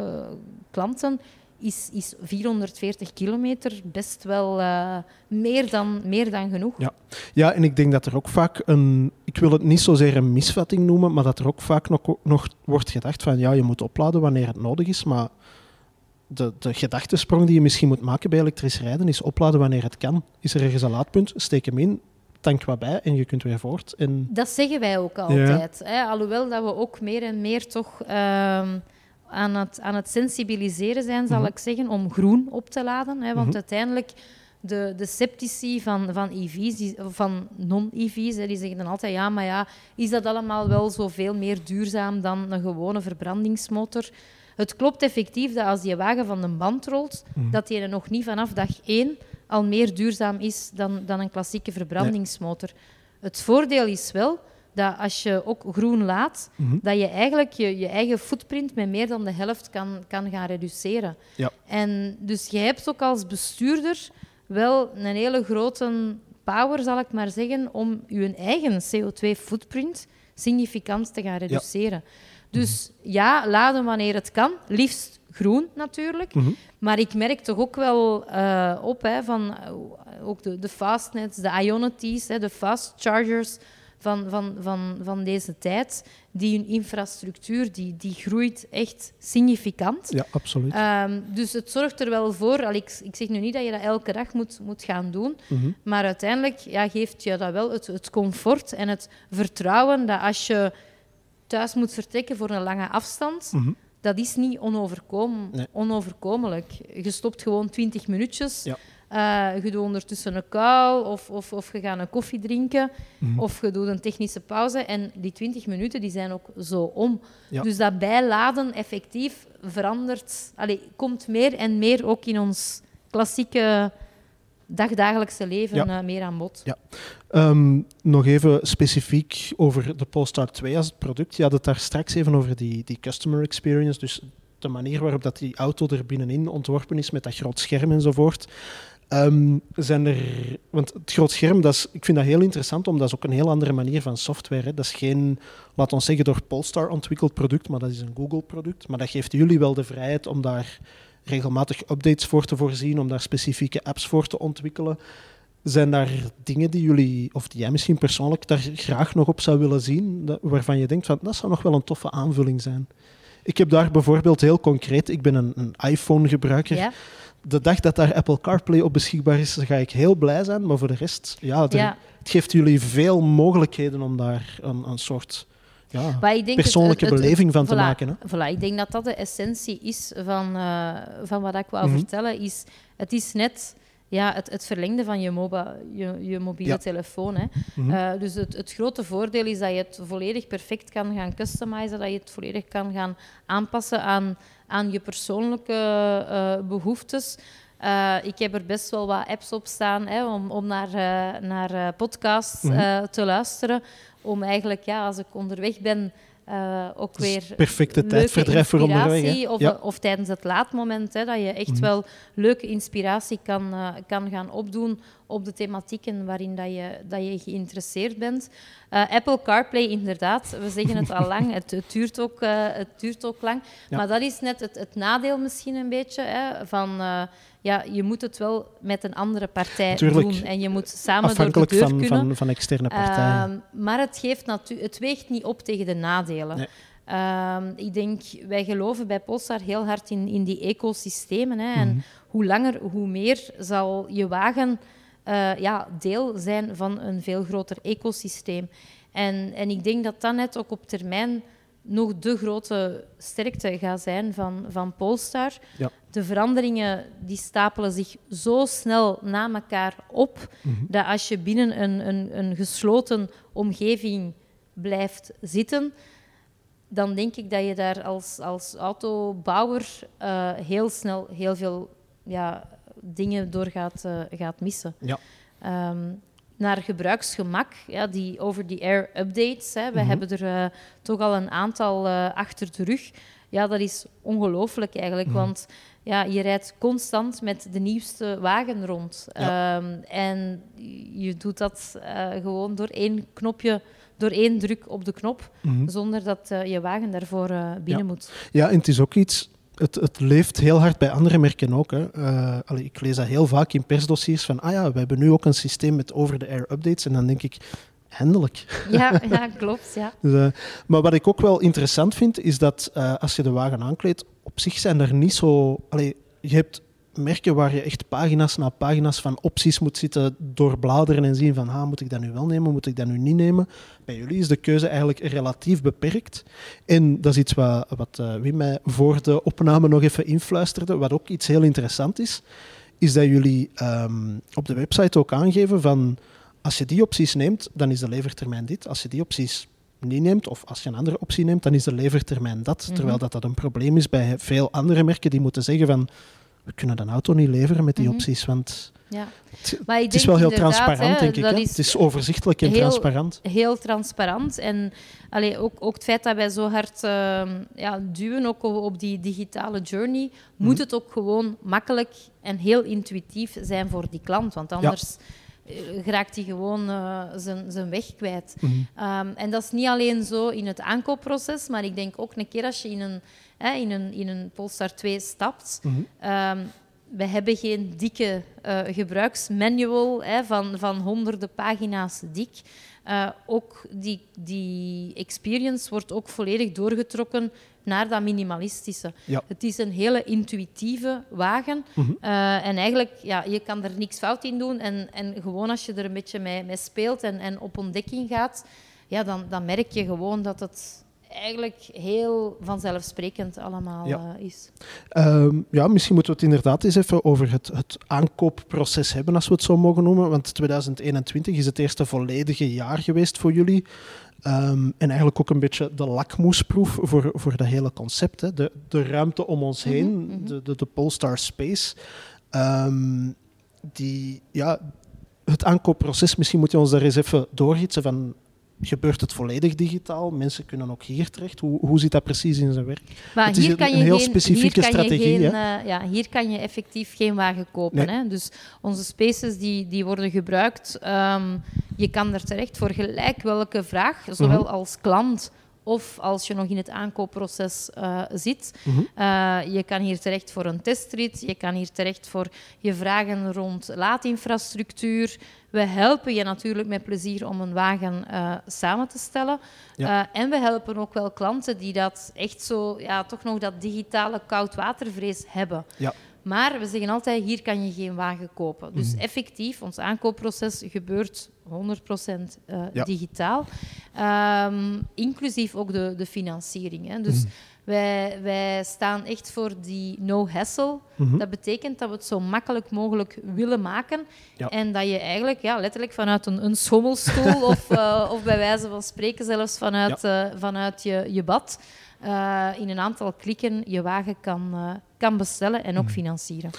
klanten is, is 440 kilometer best wel uh, meer, dan, meer dan genoeg. Ja. ja, en ik denk dat er ook vaak een, ik wil het niet zozeer een misvatting noemen, maar dat er ook vaak nog, nog wordt gedacht van ja, je moet opladen wanneer het nodig is, maar de, de gedachtesprong die je misschien moet maken bij elektrisch rijden is opladen wanneer het kan. Is er ergens een laadpunt, steek hem in, tank wat bij en je kunt weer voort. En... Dat zeggen wij ook altijd. Ja. Hè? Alhoewel dat we ook meer en meer toch... Uh, aan het, aan het sensibiliseren zijn, zal mm -hmm. ik zeggen, om groen op te laden. Hè, want mm -hmm. uiteindelijk, de, de sceptici van, van EV's, die, van non-EV's, die zeggen dan altijd, ja, maar ja, is dat allemaal wel zoveel meer duurzaam dan een gewone verbrandingsmotor? Het klopt effectief dat als die wagen van de band rolt, mm -hmm. dat die er nog niet vanaf dag één al meer duurzaam is dan, dan een klassieke verbrandingsmotor. Nee. Het voordeel is wel dat als je ook groen laat, mm -hmm. dat je eigenlijk je, je eigen footprint met meer dan de helft kan, kan gaan reduceren. Ja. En dus je hebt ook als bestuurder wel een hele grote power, zal ik maar zeggen, om je eigen CO2-footprint significant te gaan reduceren. Ja. Dus mm -hmm. ja, laden wanneer het kan, liefst groen natuurlijk. Mm -hmm. Maar ik merk toch ook wel uh, op hè, van uh, ook de, de fastnets, de Ionities, hè, de fast chargers van, van, van, van deze tijd. Die hun infrastructuur die, die groeit echt significant. Ja, absoluut. Um, dus het zorgt er wel voor. Al, ik, ik zeg nu niet dat je dat elke dag moet, moet gaan doen. Mm -hmm. Maar uiteindelijk ja, geeft je dat wel het, het comfort en het vertrouwen dat als je thuis moet vertrekken voor een lange afstand. Mm -hmm. Dat is niet onoverkom nee. onoverkomelijk. Je stopt gewoon 20 minuutjes. Ja. Uh, je doet ondertussen een kou of, of, of je gaat een koffie drinken -hmm. of je doet een technische pauze. En die 20 minuten die zijn ook zo om. Ja. Dus dat bijladen effectief verandert, allee, komt meer en meer ook in ons klassieke dagdagelijkse leven ja. uh, meer aan bod. Ja. Um, nog even specifiek over de Polestar 2 als het product. Je had het daar straks even over die, die customer experience, dus de manier waarop dat die auto er binnenin ontworpen is met dat groot scherm enzovoort. Um, zijn er, want het groot scherm, dat is, ik vind dat heel interessant, omdat dat is ook een heel andere manier van software. Hè. Dat is geen, laat ons zeggen, door Polestar ontwikkeld product, maar dat is een Google-product. Maar dat geeft jullie wel de vrijheid om daar regelmatig updates voor te voorzien, om daar specifieke apps voor te ontwikkelen. Zijn daar dingen die jullie, of die jij misschien persoonlijk daar graag nog op zou willen zien, dat, waarvan je denkt van dat zou nog wel een toffe aanvulling zijn? Ik heb daar bijvoorbeeld heel concreet, ik ben een, een iPhone-gebruiker. Ja. De dag dat daar Apple CarPlay op beschikbaar is, ga ik heel blij zijn. Maar voor de rest, ja, de, Ja. het geeft jullie veel mogelijkheden om daar een, een soort ja, persoonlijke het- het- het- beleving van te maken. Hè? Voilà, ik denk dat dat de essentie is van, eh, van wat ik wou Mhm. vertellen. Is, het is net ja, het, het verlengde van je, moba, je, je mobiele Ja. telefoon. Hè. Mhm. Eh, dus het, het grote voordeel is dat je het volledig perfect kan gaan customizen, dat je het volledig kan gaan aanpassen aan, aan je persoonlijke eh, behoeftes. Eh, ik heb er best wel wat apps op staan hè, om, om naar, eh, naar podcasts Mhm. te luisteren. Om eigenlijk, ja, als ik onderweg ben, eh, ook weer perfecte tijdverdrijf voor onderweg. Of, Ja. of tijdens het laadmoment, hè, dat je echt Mhm. wel leuke inspiratie kan, eh, kan gaan opdoen op de thematieken waarin dat je, dat je geïnteresseerd bent. Eh, Apple CarPlay, inderdaad, we zeggen het al lang, [LAUGHS] het, het, duurt, ook, het duurt ook lang. Ja. Maar dat is net het, het nadeel misschien een beetje, hè, van... ja, je moet het wel met een andere partij Tuurlijk. doen en je moet samen door de deur van, kunnen. van, van externe partijen. Ehm, maar het, geeft het weegt niet op tegen de nadelen. Nee. Ehm, ik denk, wij geloven bij Polestar heel hard in, in die ecosystemen. Hè. En Mhm. hoe langer, hoe meer zal je wagen eh, ja, deel zijn van een veel groter ecosysteem. En, en ik denk dat dat net ook op termijn nog de grote sterkte gaat zijn van, van Polestar. Ja. De veranderingen die stapelen zich zo snel na elkaar op, Mhm. dat als je binnen een, een, een gesloten omgeving blijft zitten, dan denk ik dat je daar als, als autobouwer eh, heel snel heel veel ja, dingen door gaat, eh, gaat missen. Ja. Ehm, naar gebruiksgemak, ja, die over-the-air updates. Hè, we Mhm. hebben er eh, toch al een aantal eh, achter de rug. Ja, dat is ongelooflijk eigenlijk, Mhm. want ja, je rijdt constant met de nieuwste wagen rond. Ja. Ehm, en je doet dat eh, gewoon door één knopje, door één druk op de knop, Mhm. zonder dat je wagen daarvoor binnen moet. Ja, en het is ook iets. Het, het leeft heel hard bij andere merken ook. Hè. Eh, allee, ik lees dat heel vaak in persdossiers van, ah ja, we hebben nu ook een systeem met over-the-air updates. En dan denk ik, eindelijk. Ja, [LAUGHS] ja klopt. Ja. Dus, eh, maar wat ik ook wel interessant vind, is dat eh, als je de wagen aankleedt, op zich zijn er niet zo... Allee, je hebt merken waar je echt pagina's na pagina's van opties moet zitten doorbladeren en zien van, ah, moet ik dat nu wel nemen, moet ik dat nu niet nemen? Bij jullie is de keuze eigenlijk relatief beperkt. En dat is iets wat, wat eh, Wim mij voor de opname nog even influisterde, wat ook iets heel interessant is, is dat jullie ehm, op de website ook aangeven van, als je die opties neemt, dan is de levertermijn dit. Als je die opties niet neemt, of als je een andere optie neemt, dan is de levertermijn dat. Mhm. Terwijl dat, dat een probleem is bij veel andere merken die moeten zeggen van, we kunnen een auto niet leveren met die Mhm. opties, want Ja. het, Maar ik het is denk wel heel transparant, hè, denk ik. dat hè. is Het is overzichtelijk en heel- transparant. heel transparant. En allee, ook, ook het feit dat wij zo hard ehm, ja, duwen ook op, die digitale journey, moet het ook gewoon makkelijk en heel intuïtief zijn voor die klant. Want anders eh, geraakt hij gewoon zijn, zijn weg kwijt. Mhm. Ehm, en dat is niet alleen zo in het aankoopproces, maar ik denk ook een keer als je in een, hè, in een, in een Polestar 2 stapt, Mhm. Ehm, we hebben geen dikke eh, gebruiksmanual hè, van, van honderden pagina's dik. Eh, ook die, die experience wordt ook volledig doorgetrokken naar dat minimalistische. Ja. Het is een hele intuïtieve wagen. Mhm. Eh, en eigenlijk, ja, je kan er niks fout in doen. En, en gewoon als je er een beetje mee, mee speelt en, en op ontdekking gaat, ja, dan, dan merk je gewoon dat het eigenlijk heel vanzelfsprekend allemaal Ja. eh, is. Ehm, ja, misschien moeten we het inderdaad eens even over het, het aankoopproces hebben, als we het zo mogen noemen. Want 2021 is het eerste volledige jaar geweest voor jullie. Ehm, en eigenlijk ook een beetje de lakmoesproef voor, voor dat hele concept. Hè. De, de ruimte om ons heen, mhm. de, de, de Polestar Space. Ehm, die, ja, het aankoopproces, misschien moet je ons daar eens even doorhitsen van... Gebeurt het volledig digitaal? Mensen kunnen ook hier terecht. Hoe, hoe zit dat precies in zijn werk? Maar Het is hier een- kan je een heel geen, specifieke hier je strategie, geen, eh, ja, hier kan je effectief geen wagen kopen. Nee. Hè? Dus onze spaces die, die worden gebruikt. ehm, je kan er terecht voor gelijk welke vraag, zowel Mhm. als klant of als je nog in het aankoopproces eh, zit. Mhm. Eh, je kan hier terecht voor een testrit. Je kan hier terecht voor je vragen rond laadinfrastructuur. We helpen je natuurlijk met plezier om een wagen eh, samen te stellen. Ja. Eh, en we helpen ook wel klanten die dat echt zo, ja, toch nog dat digitale koudwatervrees hebben. Ja. Maar we zeggen altijd, hier kan je geen wagen kopen. Dus effectief, ons aankoopproces gebeurt 100% uh, Ja. digitaal. Ehm, inclusief ook de, de financiering. Hè. Dus wij, wij staan echt voor die no hassle. Mhm. Dat betekent dat we het zo makkelijk mogelijk willen maken. Ja. En dat je eigenlijk ja, letterlijk vanuit een, een schommelstoel [LAUGHS] of, eh, of bij wijze van spreken zelfs vanuit, eh, vanuit je, je bad eh, in een aantal klikken je wagen kan, kan bestellen en ook Mhm. financieren.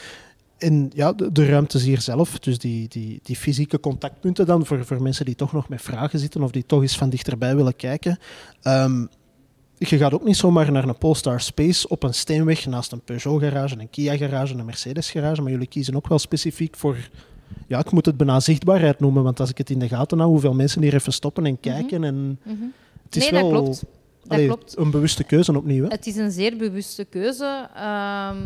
En ja, de, de ruimtes hier zelf, dus die, die, die fysieke contactpunten dan, voor, voor mensen die toch nog met vragen zitten of die toch eens van dichterbij willen kijken. Ehm, je gaat ook niet zomaar naar een Polestar Space op een steenweg naast een Peugeot-garage, een Kia-garage, een Mercedes-garage, maar jullie kiezen ook wel specifiek voor, ja, ik moet het bijna zichtbaarheid noemen, want als ik het in de gaten hou, hoeveel mensen hier even stoppen en kijken. En Mhm. het is nee, wel dat klopt. Dat klopt. een bewuste keuze opnieuw. Hè? Het is een zeer bewuste keuze. Ehm,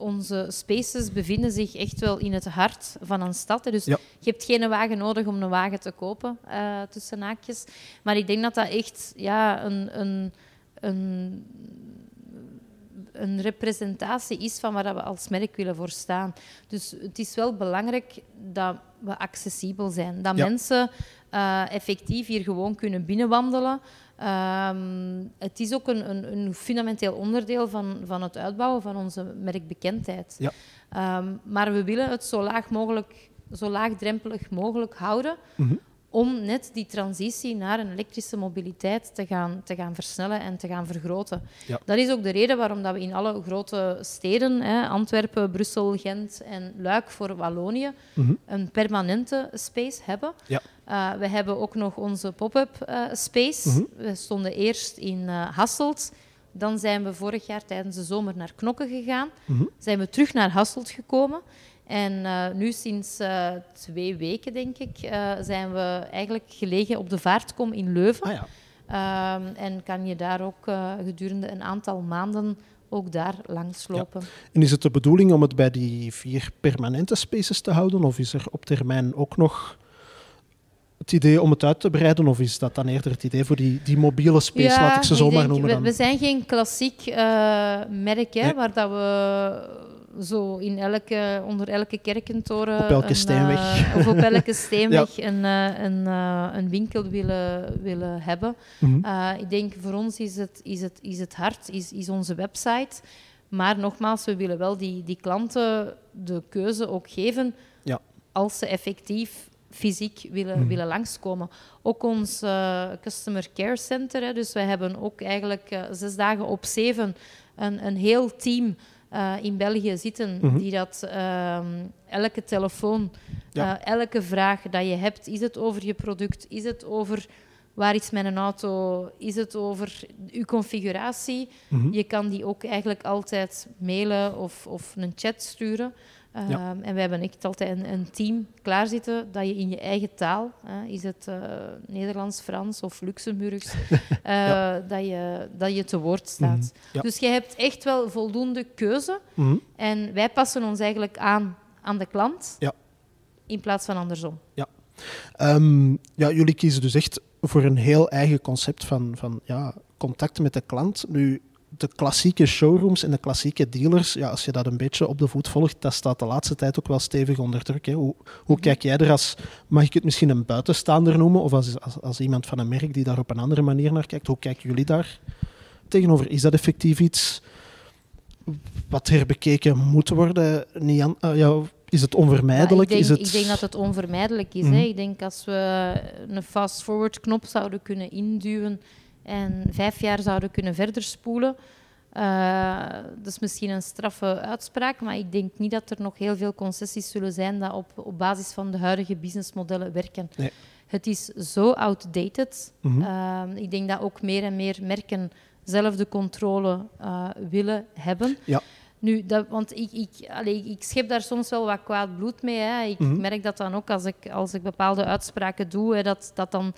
onze spaces bevinden zich echt wel in het hart van een stad. Dus Ja. je hebt geen wagen nodig om een wagen te kopen, eh, tussen haakjes. Maar ik denk dat dat echt ja, een, een, een, een representatie is van waar we als merk willen voor staan. Dus het is wel belangrijk dat we accessibel zijn. Dat Ja. mensen eh, effectief hier gewoon kunnen binnenwandelen. Ehm, het is ook een, een, een fundamenteel onderdeel van, van het uitbouwen van onze merkbekendheid. Ja. Ehm, maar we willen het zo laag mogelijk, zo laagdrempelig mogelijk houden Mhm. Om net die transitie naar een elektrische mobiliteit te gaan, te gaan versnellen en te gaan vergroten. Ja. Dat is ook de reden waarom dat we in alle grote steden, hè, Antwerpen, Brussel, Gent en Luik voor Wallonië, Mhm. een permanente space hebben. Ja. Eh, we hebben ook nog onze pop-up eh, space. Mhm. We stonden eerst in eh, Hasselt. Dan zijn we vorig jaar tijdens de zomer naar Knokke gegaan. Mhm. Zijn we terug naar Hasselt gekomen. En eh, nu sinds eh, twee weken, denk ik, eh, zijn we eigenlijk gelegen op de Vaartkom in Leuven. Ah ja. Ehm, en kan je daar ook gedurende een aantal maanden ook daar langslopen. En is het de bedoeling om het bij die vier permanente spaces te houden? Of is er op termijn ook nog het idee om het uit te breiden? Of is dat dan eerder het idee voor die, die mobiele space, laat ik ze ik zomaar denk, noemen we, dan? we zijn geen klassiek merk, hè, Nee. waar dat we zo in elke, onder elke kerkentoren... Op elke een, steenweg. eh, of op elke steenweg [LAUGHS] een, eh, een, eh, een winkel willen, willen hebben. Mhm. Eh, ik denk voor ons is het, is het, is het hart, is, is onze website. Maar nogmaals, we willen wel die, die klanten de keuze ook geven Ja. als ze effectief fysiek willen, Mhm. willen langskomen. Ook ons eh, Customer Care Center, hè, dus wij hebben ook eigenlijk eh, zes dagen op zeven een, een heel team eh, in België zitten Mhm. die dat ehm, elke telefoon, Ja. eh, elke vraag dat je hebt, is het over je product, is het over waar is mijn auto, is het over uw configuratie, Mhm. je kan die ook eigenlijk altijd mailen of, of een chat sturen. Ja. Ehm, en we hebben echt altijd een, een team klaarzitten dat je in je eigen taal, hè, is het eh, Nederlands, Frans of Luxemburgs, [LAUGHS] eh, dat, je, dat je te woord staat. Mhm. Ja. Dus je hebt echt wel voldoende keuze. Mhm. En wij passen ons eigenlijk aan aan de klant Ja. in plaats van andersom. Ehm, ja, jullie kiezen dus echt voor een heel eigen concept van, van ja, contact met de klant. Nu, de klassieke showrooms en de klassieke dealers, ja, als je dat een beetje op de voet volgt, dat staat de laatste tijd ook wel stevig onder druk. Hè. Hoe, hoe Mhm. kijk jij er als, mag ik het misschien een buitenstaander noemen, of als, als, als iemand van een merk die daar op een andere manier naar kijkt, hoe kijken jullie daar tegenover? Is dat effectief iets wat herbekeken moet worden? Niet aan, ah, ja, is het onvermijdelijk? Ja, ik, is denk, het... ik denk dat het onvermijdelijk is. Mhm. hè. Ik denk als we een fast-forward knop zouden kunnen induwen en vijf jaar zouden kunnen verder spoelen. eh, dat is misschien een straffe uitspraak, maar ik denk niet dat er nog heel veel concessies zullen zijn dat op, op basis van de huidige businessmodellen werken. Nee. Het is zo outdated. Mhm. Ehm, ik denk dat ook meer en meer merken zelf de controle eh, willen hebben. Ja. Nu, dat, want ik, ik, allee, ik schep daar soms wel wat kwaad bloed mee. Hè. Ik Mhm. merk dat dan ook als ik, als ik bepaalde uitspraken doe, hè, dat, dat dan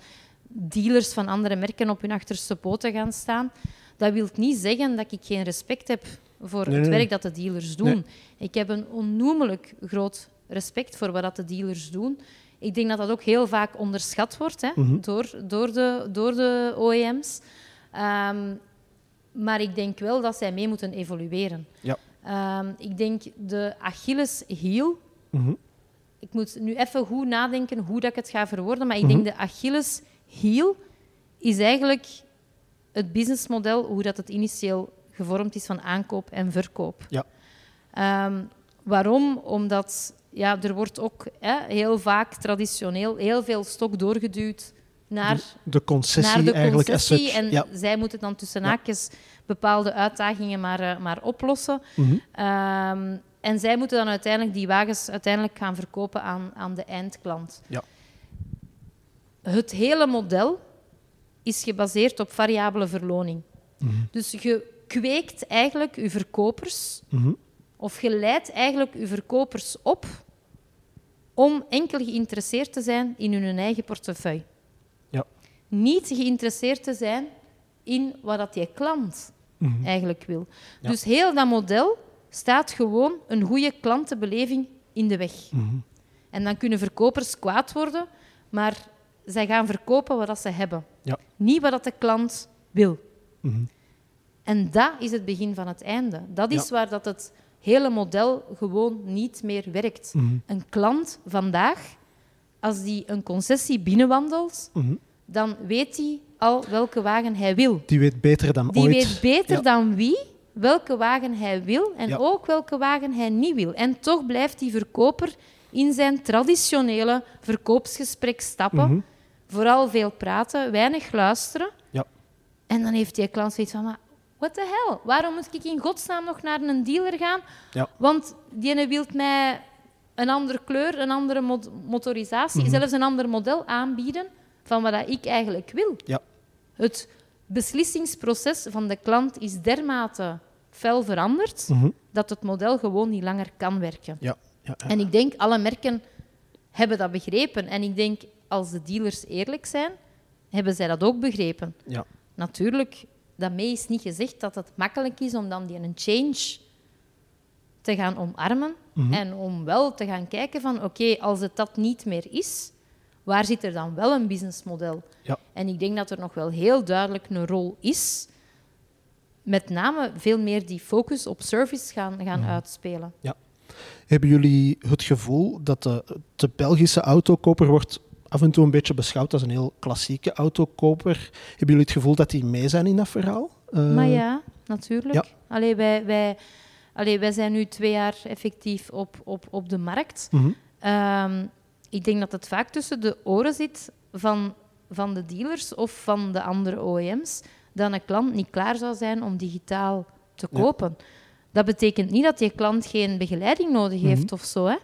dealers van andere merken op hun achterste poten gaan staan. Dat wil niet zeggen dat ik geen respect heb voor Nee, het werk dat de dealers doen. Nee. Ik heb een onnoemelijk groot respect voor wat dat de dealers doen. Ik denk dat dat ook heel vaak onderschat wordt hè, Mhm. door, door, de, door de OEM's. Ehm, maar ik denk wel dat zij mee moeten evolueren. Ja. Ehm, ik denk de Achilles heel. Mhm. Ik moet nu even goed nadenken hoe dat ik het ga verwoorden, maar ik Mhm. denk de Achilles heel is eigenlijk het businessmodel hoe dat het initieel gevormd is van aankoop en verkoop. Ja. Ehm, waarom? Omdat ja, er wordt ook hè, heel vaak traditioneel heel veel stok doorgeduwd naar De concessie naar de eigenlijk as concessie. En Ja. zij moeten dan tussen Ja. haakjes bepaalde uitdagingen maar, eh, maar oplossen. Mhm. Ehm, en zij moeten dan uiteindelijk die wagens uiteindelijk gaan verkopen aan, aan de eindklant. Ja. Het hele model is gebaseerd op variabele verloning. Mhm. Dus je kweekt eigenlijk je verkopers, Mhm. of je leidt eigenlijk je verkopers op om enkel geïnteresseerd te zijn in hun eigen portefeuille. Ja. Niet geïnteresseerd te zijn in wat dat je klant Mhm. eigenlijk wil. Ja. Dus heel dat model staat gewoon een goede klantenbeleving in de weg. Mhm. En dan kunnen verkopers kwaad worden, maar zij gaan verkopen wat dat ze hebben. Ja. Niet wat dat de klant wil. Mhm. En dat is het begin van het einde. Dat is Ja. waar dat het hele model gewoon niet meer werkt. Mhm. Een klant vandaag, als die een concessie binnenwandelt, Mhm. dan weet hij al welke wagen hij wil. Die weet beter dan Die ooit. weet beter Ja. dan wie welke wagen hij wil en Ja. ook welke wagen hij niet wil. En toch blijft die verkoper in zijn traditionele verkoopsgesprek stappen. Vooral veel praten, weinig luisteren. Ja. En dan heeft die klant zoiets van... Maar what the hell? Waarom moet ik in godsnaam nog naar een dealer gaan? Ja. Want die wil mij een andere kleur, een andere motorisatie, Mhm. zelfs een ander model aanbieden van wat ik eigenlijk wil. Ja. Het beslissingsproces van de klant is dermate fel veranderd Mhm. dat het model gewoon niet langer kan werken. Ja. ja. En ik denk, alle merken hebben dat begrepen. En ik denk, als de dealers eerlijk zijn, hebben zij dat ook begrepen. Ja. Natuurlijk, daarmee is niet gezegd dat het makkelijk is om dan die een change te gaan omarmen. Mhm. En om wel te gaan kijken van, oké, als het dat niet meer is, waar zit er dan wel een businessmodel? Ja. En ik denk dat er nog wel heel duidelijk een rol is. Met name veel meer die focus op service gaan, gaan Mhm. uitspelen. Hebben jullie het gevoel dat de, de Belgische autokoper wordt af en toe een beetje beschouwd als een heel klassieke autokoper? Hebben jullie het gevoel dat die mee zijn in dat verhaal? Eh, Maar ja, natuurlijk. ja. Allee, wij, wij, allee, wij zijn nu twee jaar effectief op, op, op de markt. mhm. Ehm, ik denk dat het vaak tussen de oren zit van, van de dealers of van de andere OEM's, dat een klant niet klaar zou zijn om digitaal te Ja. kopen. Dat betekent niet dat die klant geen begeleiding nodig Mhm. heeft of zo. Hè.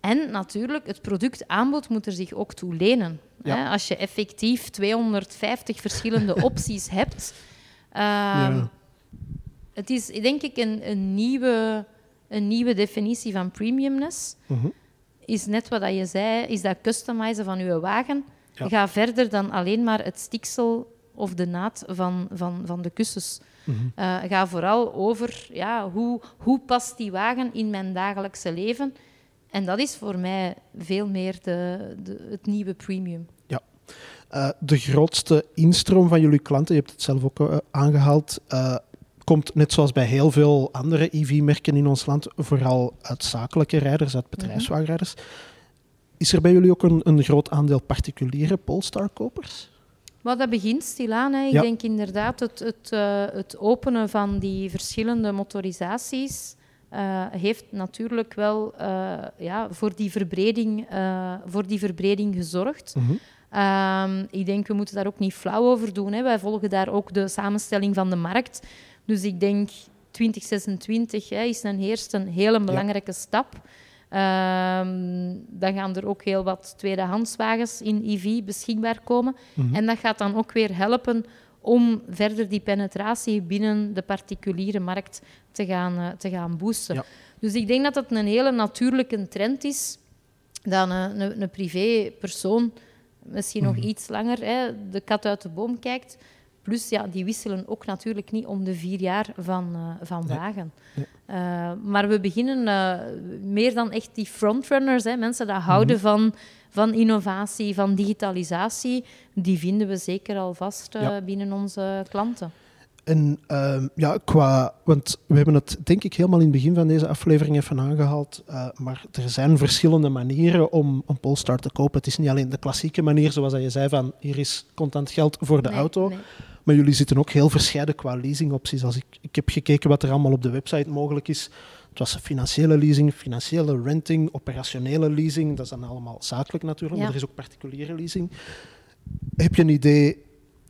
En natuurlijk, het productaanbod moet er zich ook toe lenen. Ja. Hè. Als je effectief 250 verschillende [LAUGHS] opties hebt. ehm, Ja. Het is denk ik een, een, nieuwe, een nieuwe definitie van premiumness Mhm. is net wat dat je zei, is dat customizen van je wagen. Ja. Ga verder dan alleen maar het stiksel of de naad van, van, van de kussens. Mhm. Eh, ga vooral over ja, hoe, hoe past die wagen in mijn dagelijkse leven. En dat is voor mij veel meer de, de, het nieuwe premium. Eh, de grootste instroom van jullie klanten, je hebt het zelf ook eh, aangehaald, eh, komt net zoals bij heel veel andere EV-merken in ons land vooral uit zakelijke rijders, uit bedrijfswagenrijders. Is er bij jullie ook een, een groot aandeel particuliere Polestar-kopers? Maar dat begint stilaan. Hè. Ik Ja. denk inderdaad het, het, het openen van die verschillende motorisaties eh, heeft natuurlijk wel eh, ja, voor, die verbreding, eh, voor die verbreding gezorgd. Mhm. Ehm, ik denk, we moeten daar ook niet flauw over doen. Hè. Wij volgen daar ook de samenstelling van de markt. Dus ik denk 2026 hè, is een eerste een hele belangrijke stap. Ehm, dan gaan er ook heel wat tweedehandswagens in EV beschikbaar komen. Mhm. En dat gaat dan ook weer helpen om verder die penetratie binnen de particuliere markt te gaan, eh, te gaan boosten. Ja. Dus ik denk dat het een hele natuurlijke trend is dat een, een, een privépersoon misschien nog Mhm. iets langer hè, de kat uit de boom kijkt. Plus, ja, die wisselen ook natuurlijk niet om de vier jaar van, eh, van wagen. Nee. Eh, maar we beginnen eh, meer dan echt die frontrunners, hè, mensen die houden Mhm. van, van innovatie, van digitalisatie, die vinden we zeker al vast Ja. binnen onze klanten. En ehm, ja, qua, want we hebben het denk ik helemaal in het begin van deze aflevering even aangehaald, uh, maar er zijn verschillende manieren om een Polestar te kopen. Het is niet alleen de klassieke manier, zoals je zei, van hier is contant geld voor de auto. Nee. Maar jullie zitten ook heel verscheiden qua leasingopties. Als ik, ik heb gekeken wat er allemaal op de website mogelijk is. Het was financiële leasing, financiële renting, operationele leasing. Dat is dan allemaal zakelijk natuurlijk, maar er is ook particuliere leasing. Heb je een idee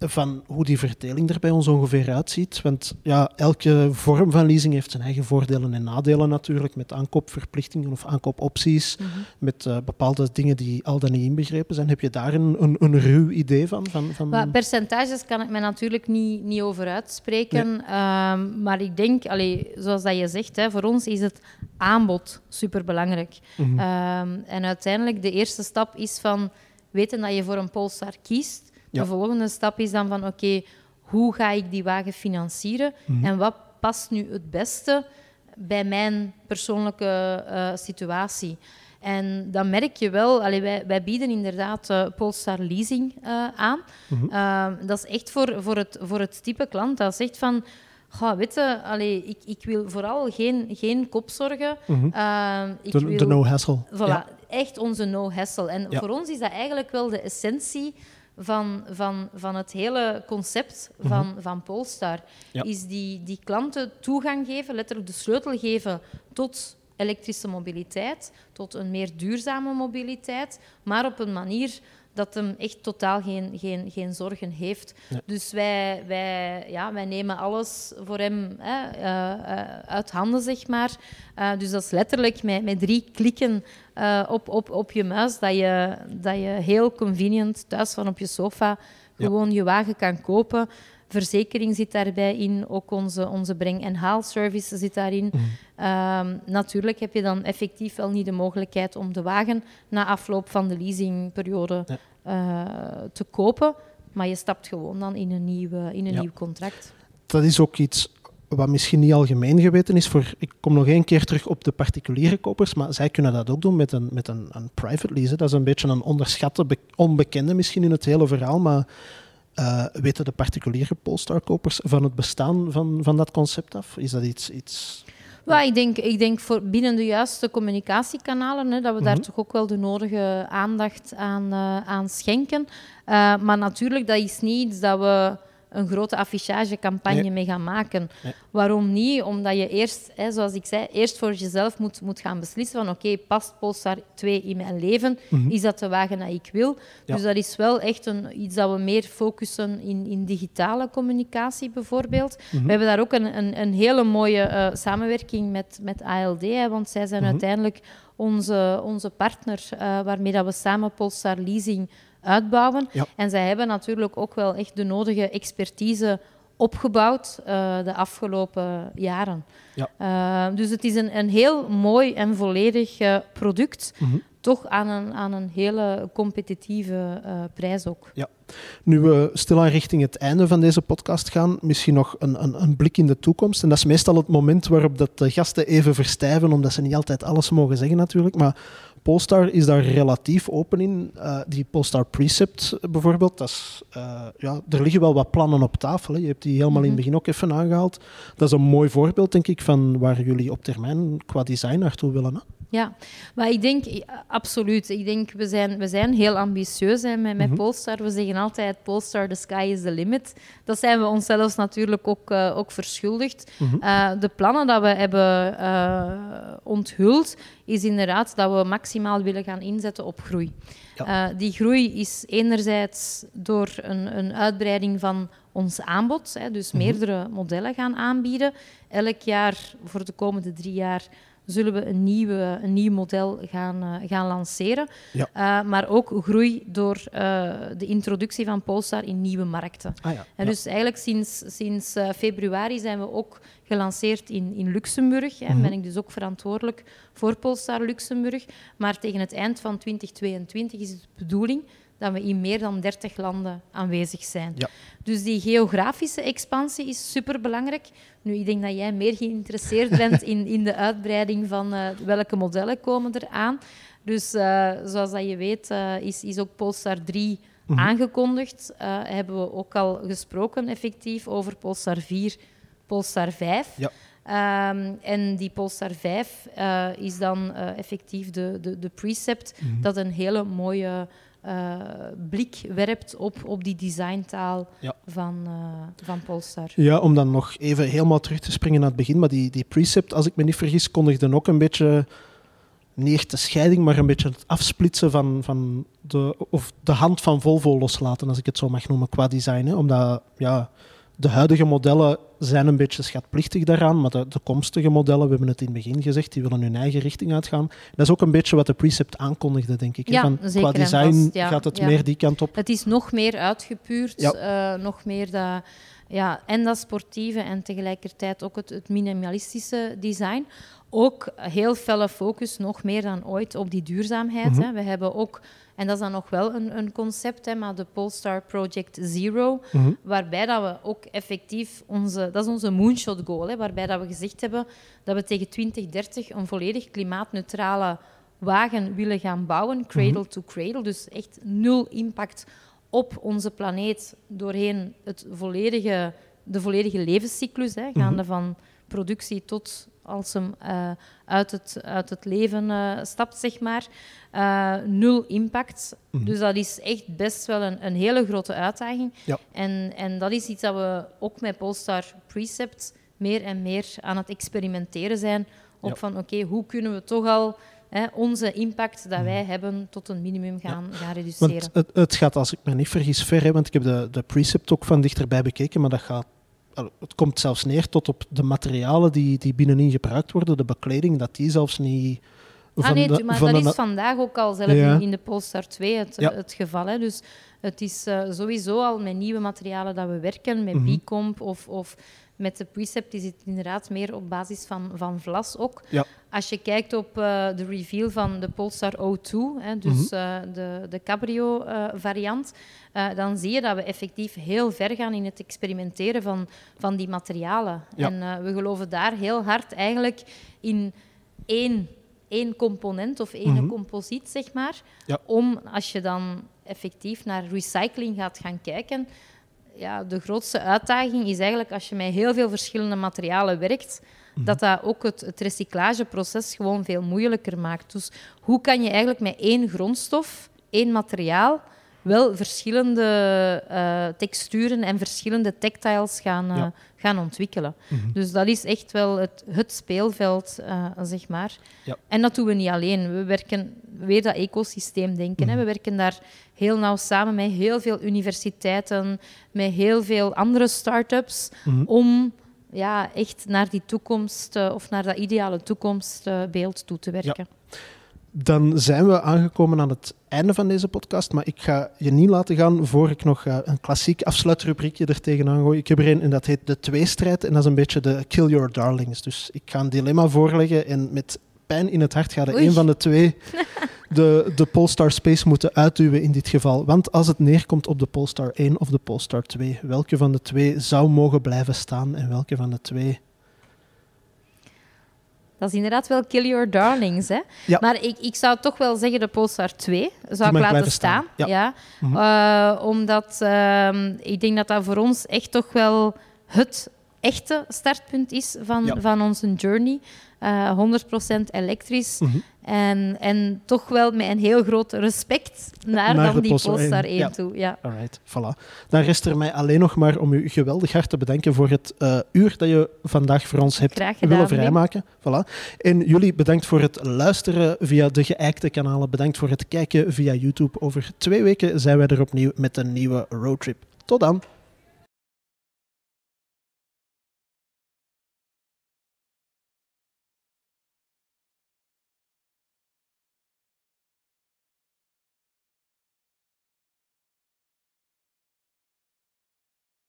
van hoe die verdeling er bij ons ongeveer uitziet. Want ja, elke vorm van leasing heeft zijn eigen voordelen en nadelen natuurlijk, met aankoopverplichtingen of aankoopopties, mhm. met uh, bepaalde dingen die al dan niet inbegrepen zijn. Heb je daar een, een, een ruw idee van? van, van... percentages kan ik me natuurlijk niet, niet over uitspreken, ehm, maar ik denk, allee, zoals dat je zegt, hè, voor ons is het aanbod superbelangrijk. Mm en uiteindelijk, de eerste stap is van weten dat je voor een Polestar kiest, de volgende stap is dan van oké, hoe ga ik die wagen financieren mhm. en wat past nu het beste bij mijn persoonlijke uh, situatie. En dan merk je wel, allee, wij, wij bieden inderdaad uh, Polestar Leasing uh, aan. Mm -hmm. dat is echt voor, voor, het, voor het type klant dat zegt van... Ga, weet je, allee, ik, ik wil vooral geen, geen kopzorgen. Mm -hmm. de, de no-hassle. Voilà, ja. echt onze no-hassle. En ja. voor ons is dat eigenlijk wel de essentie van, van, van het hele concept van, mm van Polestar. Is die, die klanten toegang geven, letterlijk de sleutel geven tot elektrische mobiliteit, tot een meer duurzame mobiliteit, maar op een manier dat hem echt totaal geen, geen, geen zorgen heeft. Dus wij, wij, ja, wij nemen alles voor hem hè, uh, uh, uit handen, zeg maar. Uh, dus dat is letterlijk met, met drie klikken op, op, op je muis dat je, dat je heel convenient thuis van op je sofa gewoon je wagen kan kopen. Verzekering zit daarbij in, ook onze, onze breng- en haalservice zit daarin. Mm. natuurlijk heb je dan effectief wel niet de mogelijkheid om de wagen na afloop van de leasingperiode uh, te kopen, maar je stapt gewoon dan in een, nieuw, in een nieuw contract. Dat is ook iets wat misschien niet algemeen geweten is. Voor, ik kom nog één keer terug op de particuliere kopers, maar zij kunnen dat ook doen met een, met een, een private lease. Dat is een beetje een onderschatte, onbekende misschien in het hele verhaal, maar uh, weten de particuliere Polestar-kopers van het bestaan van, van dat concept af? Is dat iets... iets ja, ik denk, ik denk voor binnen de juiste communicatiekanalen hè, dat we daar mhm. toch ook wel de nodige aandacht aan, uh, aan schenken. Uh, maar natuurlijk, dat is niet iets dat we een grote affichagecampagne nee. mee gaan maken. Waarom niet? Omdat je eerst, hè, zoals ik zei, eerst voor jezelf moet, moet gaan beslissen van oké, okay, past Polestar 2 in mijn leven? Mhm. Is dat de wagen dat ik wil? Dus dat is wel echt een, iets dat we meer focussen in, in digitale communicatie bijvoorbeeld. Mhm. We hebben daar ook een, een, een hele mooie uh, samenwerking met, met ALD, hè, want zij zijn mhm. uiteindelijk onze, onze partner uh, waarmee dat we samen Polestar Leasing uitbouwen. En zij hebben natuurlijk ook wel echt de nodige expertise opgebouwd uh, de afgelopen jaren. Ja. Uh, dus het is een, een heel mooi en volledig uh, product, mm -hmm. toch aan een, aan een hele competitieve prijs ook. Ja. Nu we stilaan richting het einde van deze podcast gaan, misschien nog een, een, een, blik in de toekomst. En dat is meestal het moment waarop dat de gasten even verstijven, omdat ze niet altijd alles mogen zeggen natuurlijk. Maar Polestar is daar relatief open in. Uh, die Polestar Precept bijvoorbeeld, dat is, uh, ja, er liggen wel wat plannen op tafel. Hè. Je hebt die helemaal in het mhm. begin ook even aangehaald. Dat is een mooi voorbeeld, denk ik, van waar jullie op termijn qua design naartoe willen. Hè? Ja, maar ik denk absoluut. Ik denk we zijn, we zijn heel ambitieus hè, met, met mm Polestar. We zeggen altijd: Polestar, the sky is the limit. Dat zijn we onszelf natuurlijk ook, uh, ook verschuldigd. Mm -hmm. uh, de plannen die we hebben onthuld, is inderdaad dat we maximaal willen gaan inzetten op groei. Ja. die groei is enerzijds door een, een uitbreiding van ons aanbod, hè, dus mm -hmm. meerdere modellen gaan aanbieden. Elk jaar voor de komende drie jaar zullen we een, nieuwe, een nieuw model gaan, uh, gaan lanceren. Ja. Uh, maar ook groei door uh, de introductie van Polestar in nieuwe markten. Ah, ja. En dus eigenlijk sinds, sinds februari zijn we ook gelanceerd in, in Luxemburg. En mm ben ik dus ook verantwoordelijk voor Polestar Luxemburg. Maar tegen het eind van 2022 is het de bedoeling dat we in meer dan 30 landen aanwezig zijn. Ja. Dus die geografische expansie is superbelangrijk. Nu, ik denk dat jij meer geïnteresseerd bent in, in de uitbreiding van uh, welke modellen komen er aan. Dus uh, zoals dat je weet, uh, is, is ook Polestar 3 aangekondigd. Uh, hebben we ook al gesproken effectief over Polestar 4, Polestar 5. Ja. Um, en die Polestar 5 uh, is dan effectief de, de, de precept Mhm. dat een hele mooie uh, blik werpt op, op die designtaal Ja. van, uh, van Polestar. Ja, om dan nog even helemaal terug te springen naar het begin. Maar die, die precept, als ik me niet vergis, kondigde ook een beetje... Niet echt de scheiding, maar een beetje het afsplitsen van, van de, of de hand van Volvo loslaten, als ik het zo mag noemen, qua design. Hè. Omdat ja, de huidige modellen zijn een beetje schatplichtig daaraan, maar de toekomstige modellen, we hebben het in het begin gezegd, die willen hun eigen richting uitgaan. Dat is ook een beetje wat de precept aankondigde, denk ik. Ja, van, zeker qua design vast, ja, gaat het ja. meer die kant op. Het is nog meer uitgepuurd, eh, nog meer dat, ja, en dat sportieve en tegelijkertijd ook het, het minimalistische design. Ook heel felle focus, nog meer dan ooit, op die duurzaamheid. Mhm. hè. We hebben ook, en dat is dan nog wel een, een concept, hè, maar de Polestar Project Zero, Mhm. waarbij dat we ook effectief onze, dat is onze moonshot goal, hè, waarbij dat we gezegd hebben dat we tegen 2030 een volledig klimaatneutrale wagen willen gaan bouwen, cradle to cradle, dus echt nul impact op onze planeet doorheen het volledige, de volledige levenscyclus, hè, gaande van productie tot als hem eh, uit, het, uit het leven eh, stapt, zeg maar. Eh, nul impact. Mhm. Dus dat is echt best wel een, een hele grote uitdaging. Ja. En, en dat is iets dat we ook met Polestar Precept meer en meer aan het experimenteren zijn. Op Ja. van, oké, hoe kunnen we toch al hè, onze impact dat wij hebben tot een minimum gaan, gaan reduceren. Want het, het gaat, als ik me niet vergis, ver. Hè, want ik heb de, de precept ook van dichterbij bekeken, maar dat gaat, het komt zelfs neer tot op de materialen die, die binnenin gebruikt worden, de bekleding, dat die zelfs niet... ah nee, de- tu- maar van dat de is vandaag ook al zelf Ja. in, de Polestar 2 het, Ja. het geval. Hè. Dus het is eh, sowieso al met nieuwe materialen dat we werken, met Mhm. Bicomp of, of met de Precept is het inderdaad meer op basis van, van vlas ook. Ja. Als je kijkt op eh, de reveal van de Polestar O2, hè, dus Mhm. eh, de, de cabrio-variant, dan zie je dat we effectief heel ver gaan in het experimenteren van, van die materialen. Ja. En eh, we geloven daar heel hard eigenlijk in één, één component of één Mhm. composiet, zeg maar. Ja. Om, als je dan effectief naar recycling gaat gaan kijken, ja, de grootste uitdaging is eigenlijk als je met heel veel verschillende materialen werkt, Mhm. dat dat ook het, het recyclageproces gewoon veel moeilijker maakt. Dus hoe kan je eigenlijk met één grondstof, één materiaal, wel verschillende eh, texturen en verschillende tactiles gaan, eh, Ja. gaan ontwikkelen. Mhm. Dus dat is echt wel het, het speelveld, eh, zeg maar. Ja. En dat doen we niet alleen. We werken weer dat ecosysteem denken. Mhm. Hè. We werken daar heel nauw samen met heel veel universiteiten, met heel veel andere start-ups, Mhm. om ja, echt naar die toekomst eh, of naar dat ideale toekomstbeeld toe te werken. Dan zijn we aangekomen aan het einde van deze podcast, maar ik ga je niet laten gaan voor ik nog eh, een klassiek afsluitrubriekje er tegenaan gooi. Ik heb er een en dat heet de tweestrijd en dat is een beetje de kill your darlings. Dus ik ga een dilemma voorleggen en met pijn in het hart gaat een van de twee [LAUGHS] de, de Polestar Space moeten uitduwen in dit geval. Want als het neerkomt op de Polestar 1 of de Polestar 2, welke van de twee zou mogen blijven staan en welke van de twee... Dat is inderdaad wel kill your darlings. Hè? Ja. Maar ik, ik zou toch wel zeggen de Polestar 2 zou ik laten staan. staan, ja. Mhm. Eh, omdat ehm, ik denk dat dat voor ons echt toch wel het echte startpunt is van, Ja. van onze journey. Eh 100% elektrisch. Mhm. En, en toch wel met een heel groot respect naar, Naar dan die Polestar Polestar 1, 1 ja. toe. Ja. Alright, voilà. Dan rest er mij alleen nog maar om u geweldig hard te bedanken voor het eh, uur dat je vandaag voor ons hebt gedaan, willen vrijmaken. Voilà. En jullie bedankt voor het luisteren via de geëikte kanalen. Bedankt voor het kijken via YouTube. Over twee weken zijn wij er opnieuw met een nieuwe roadtrip. Tot dan!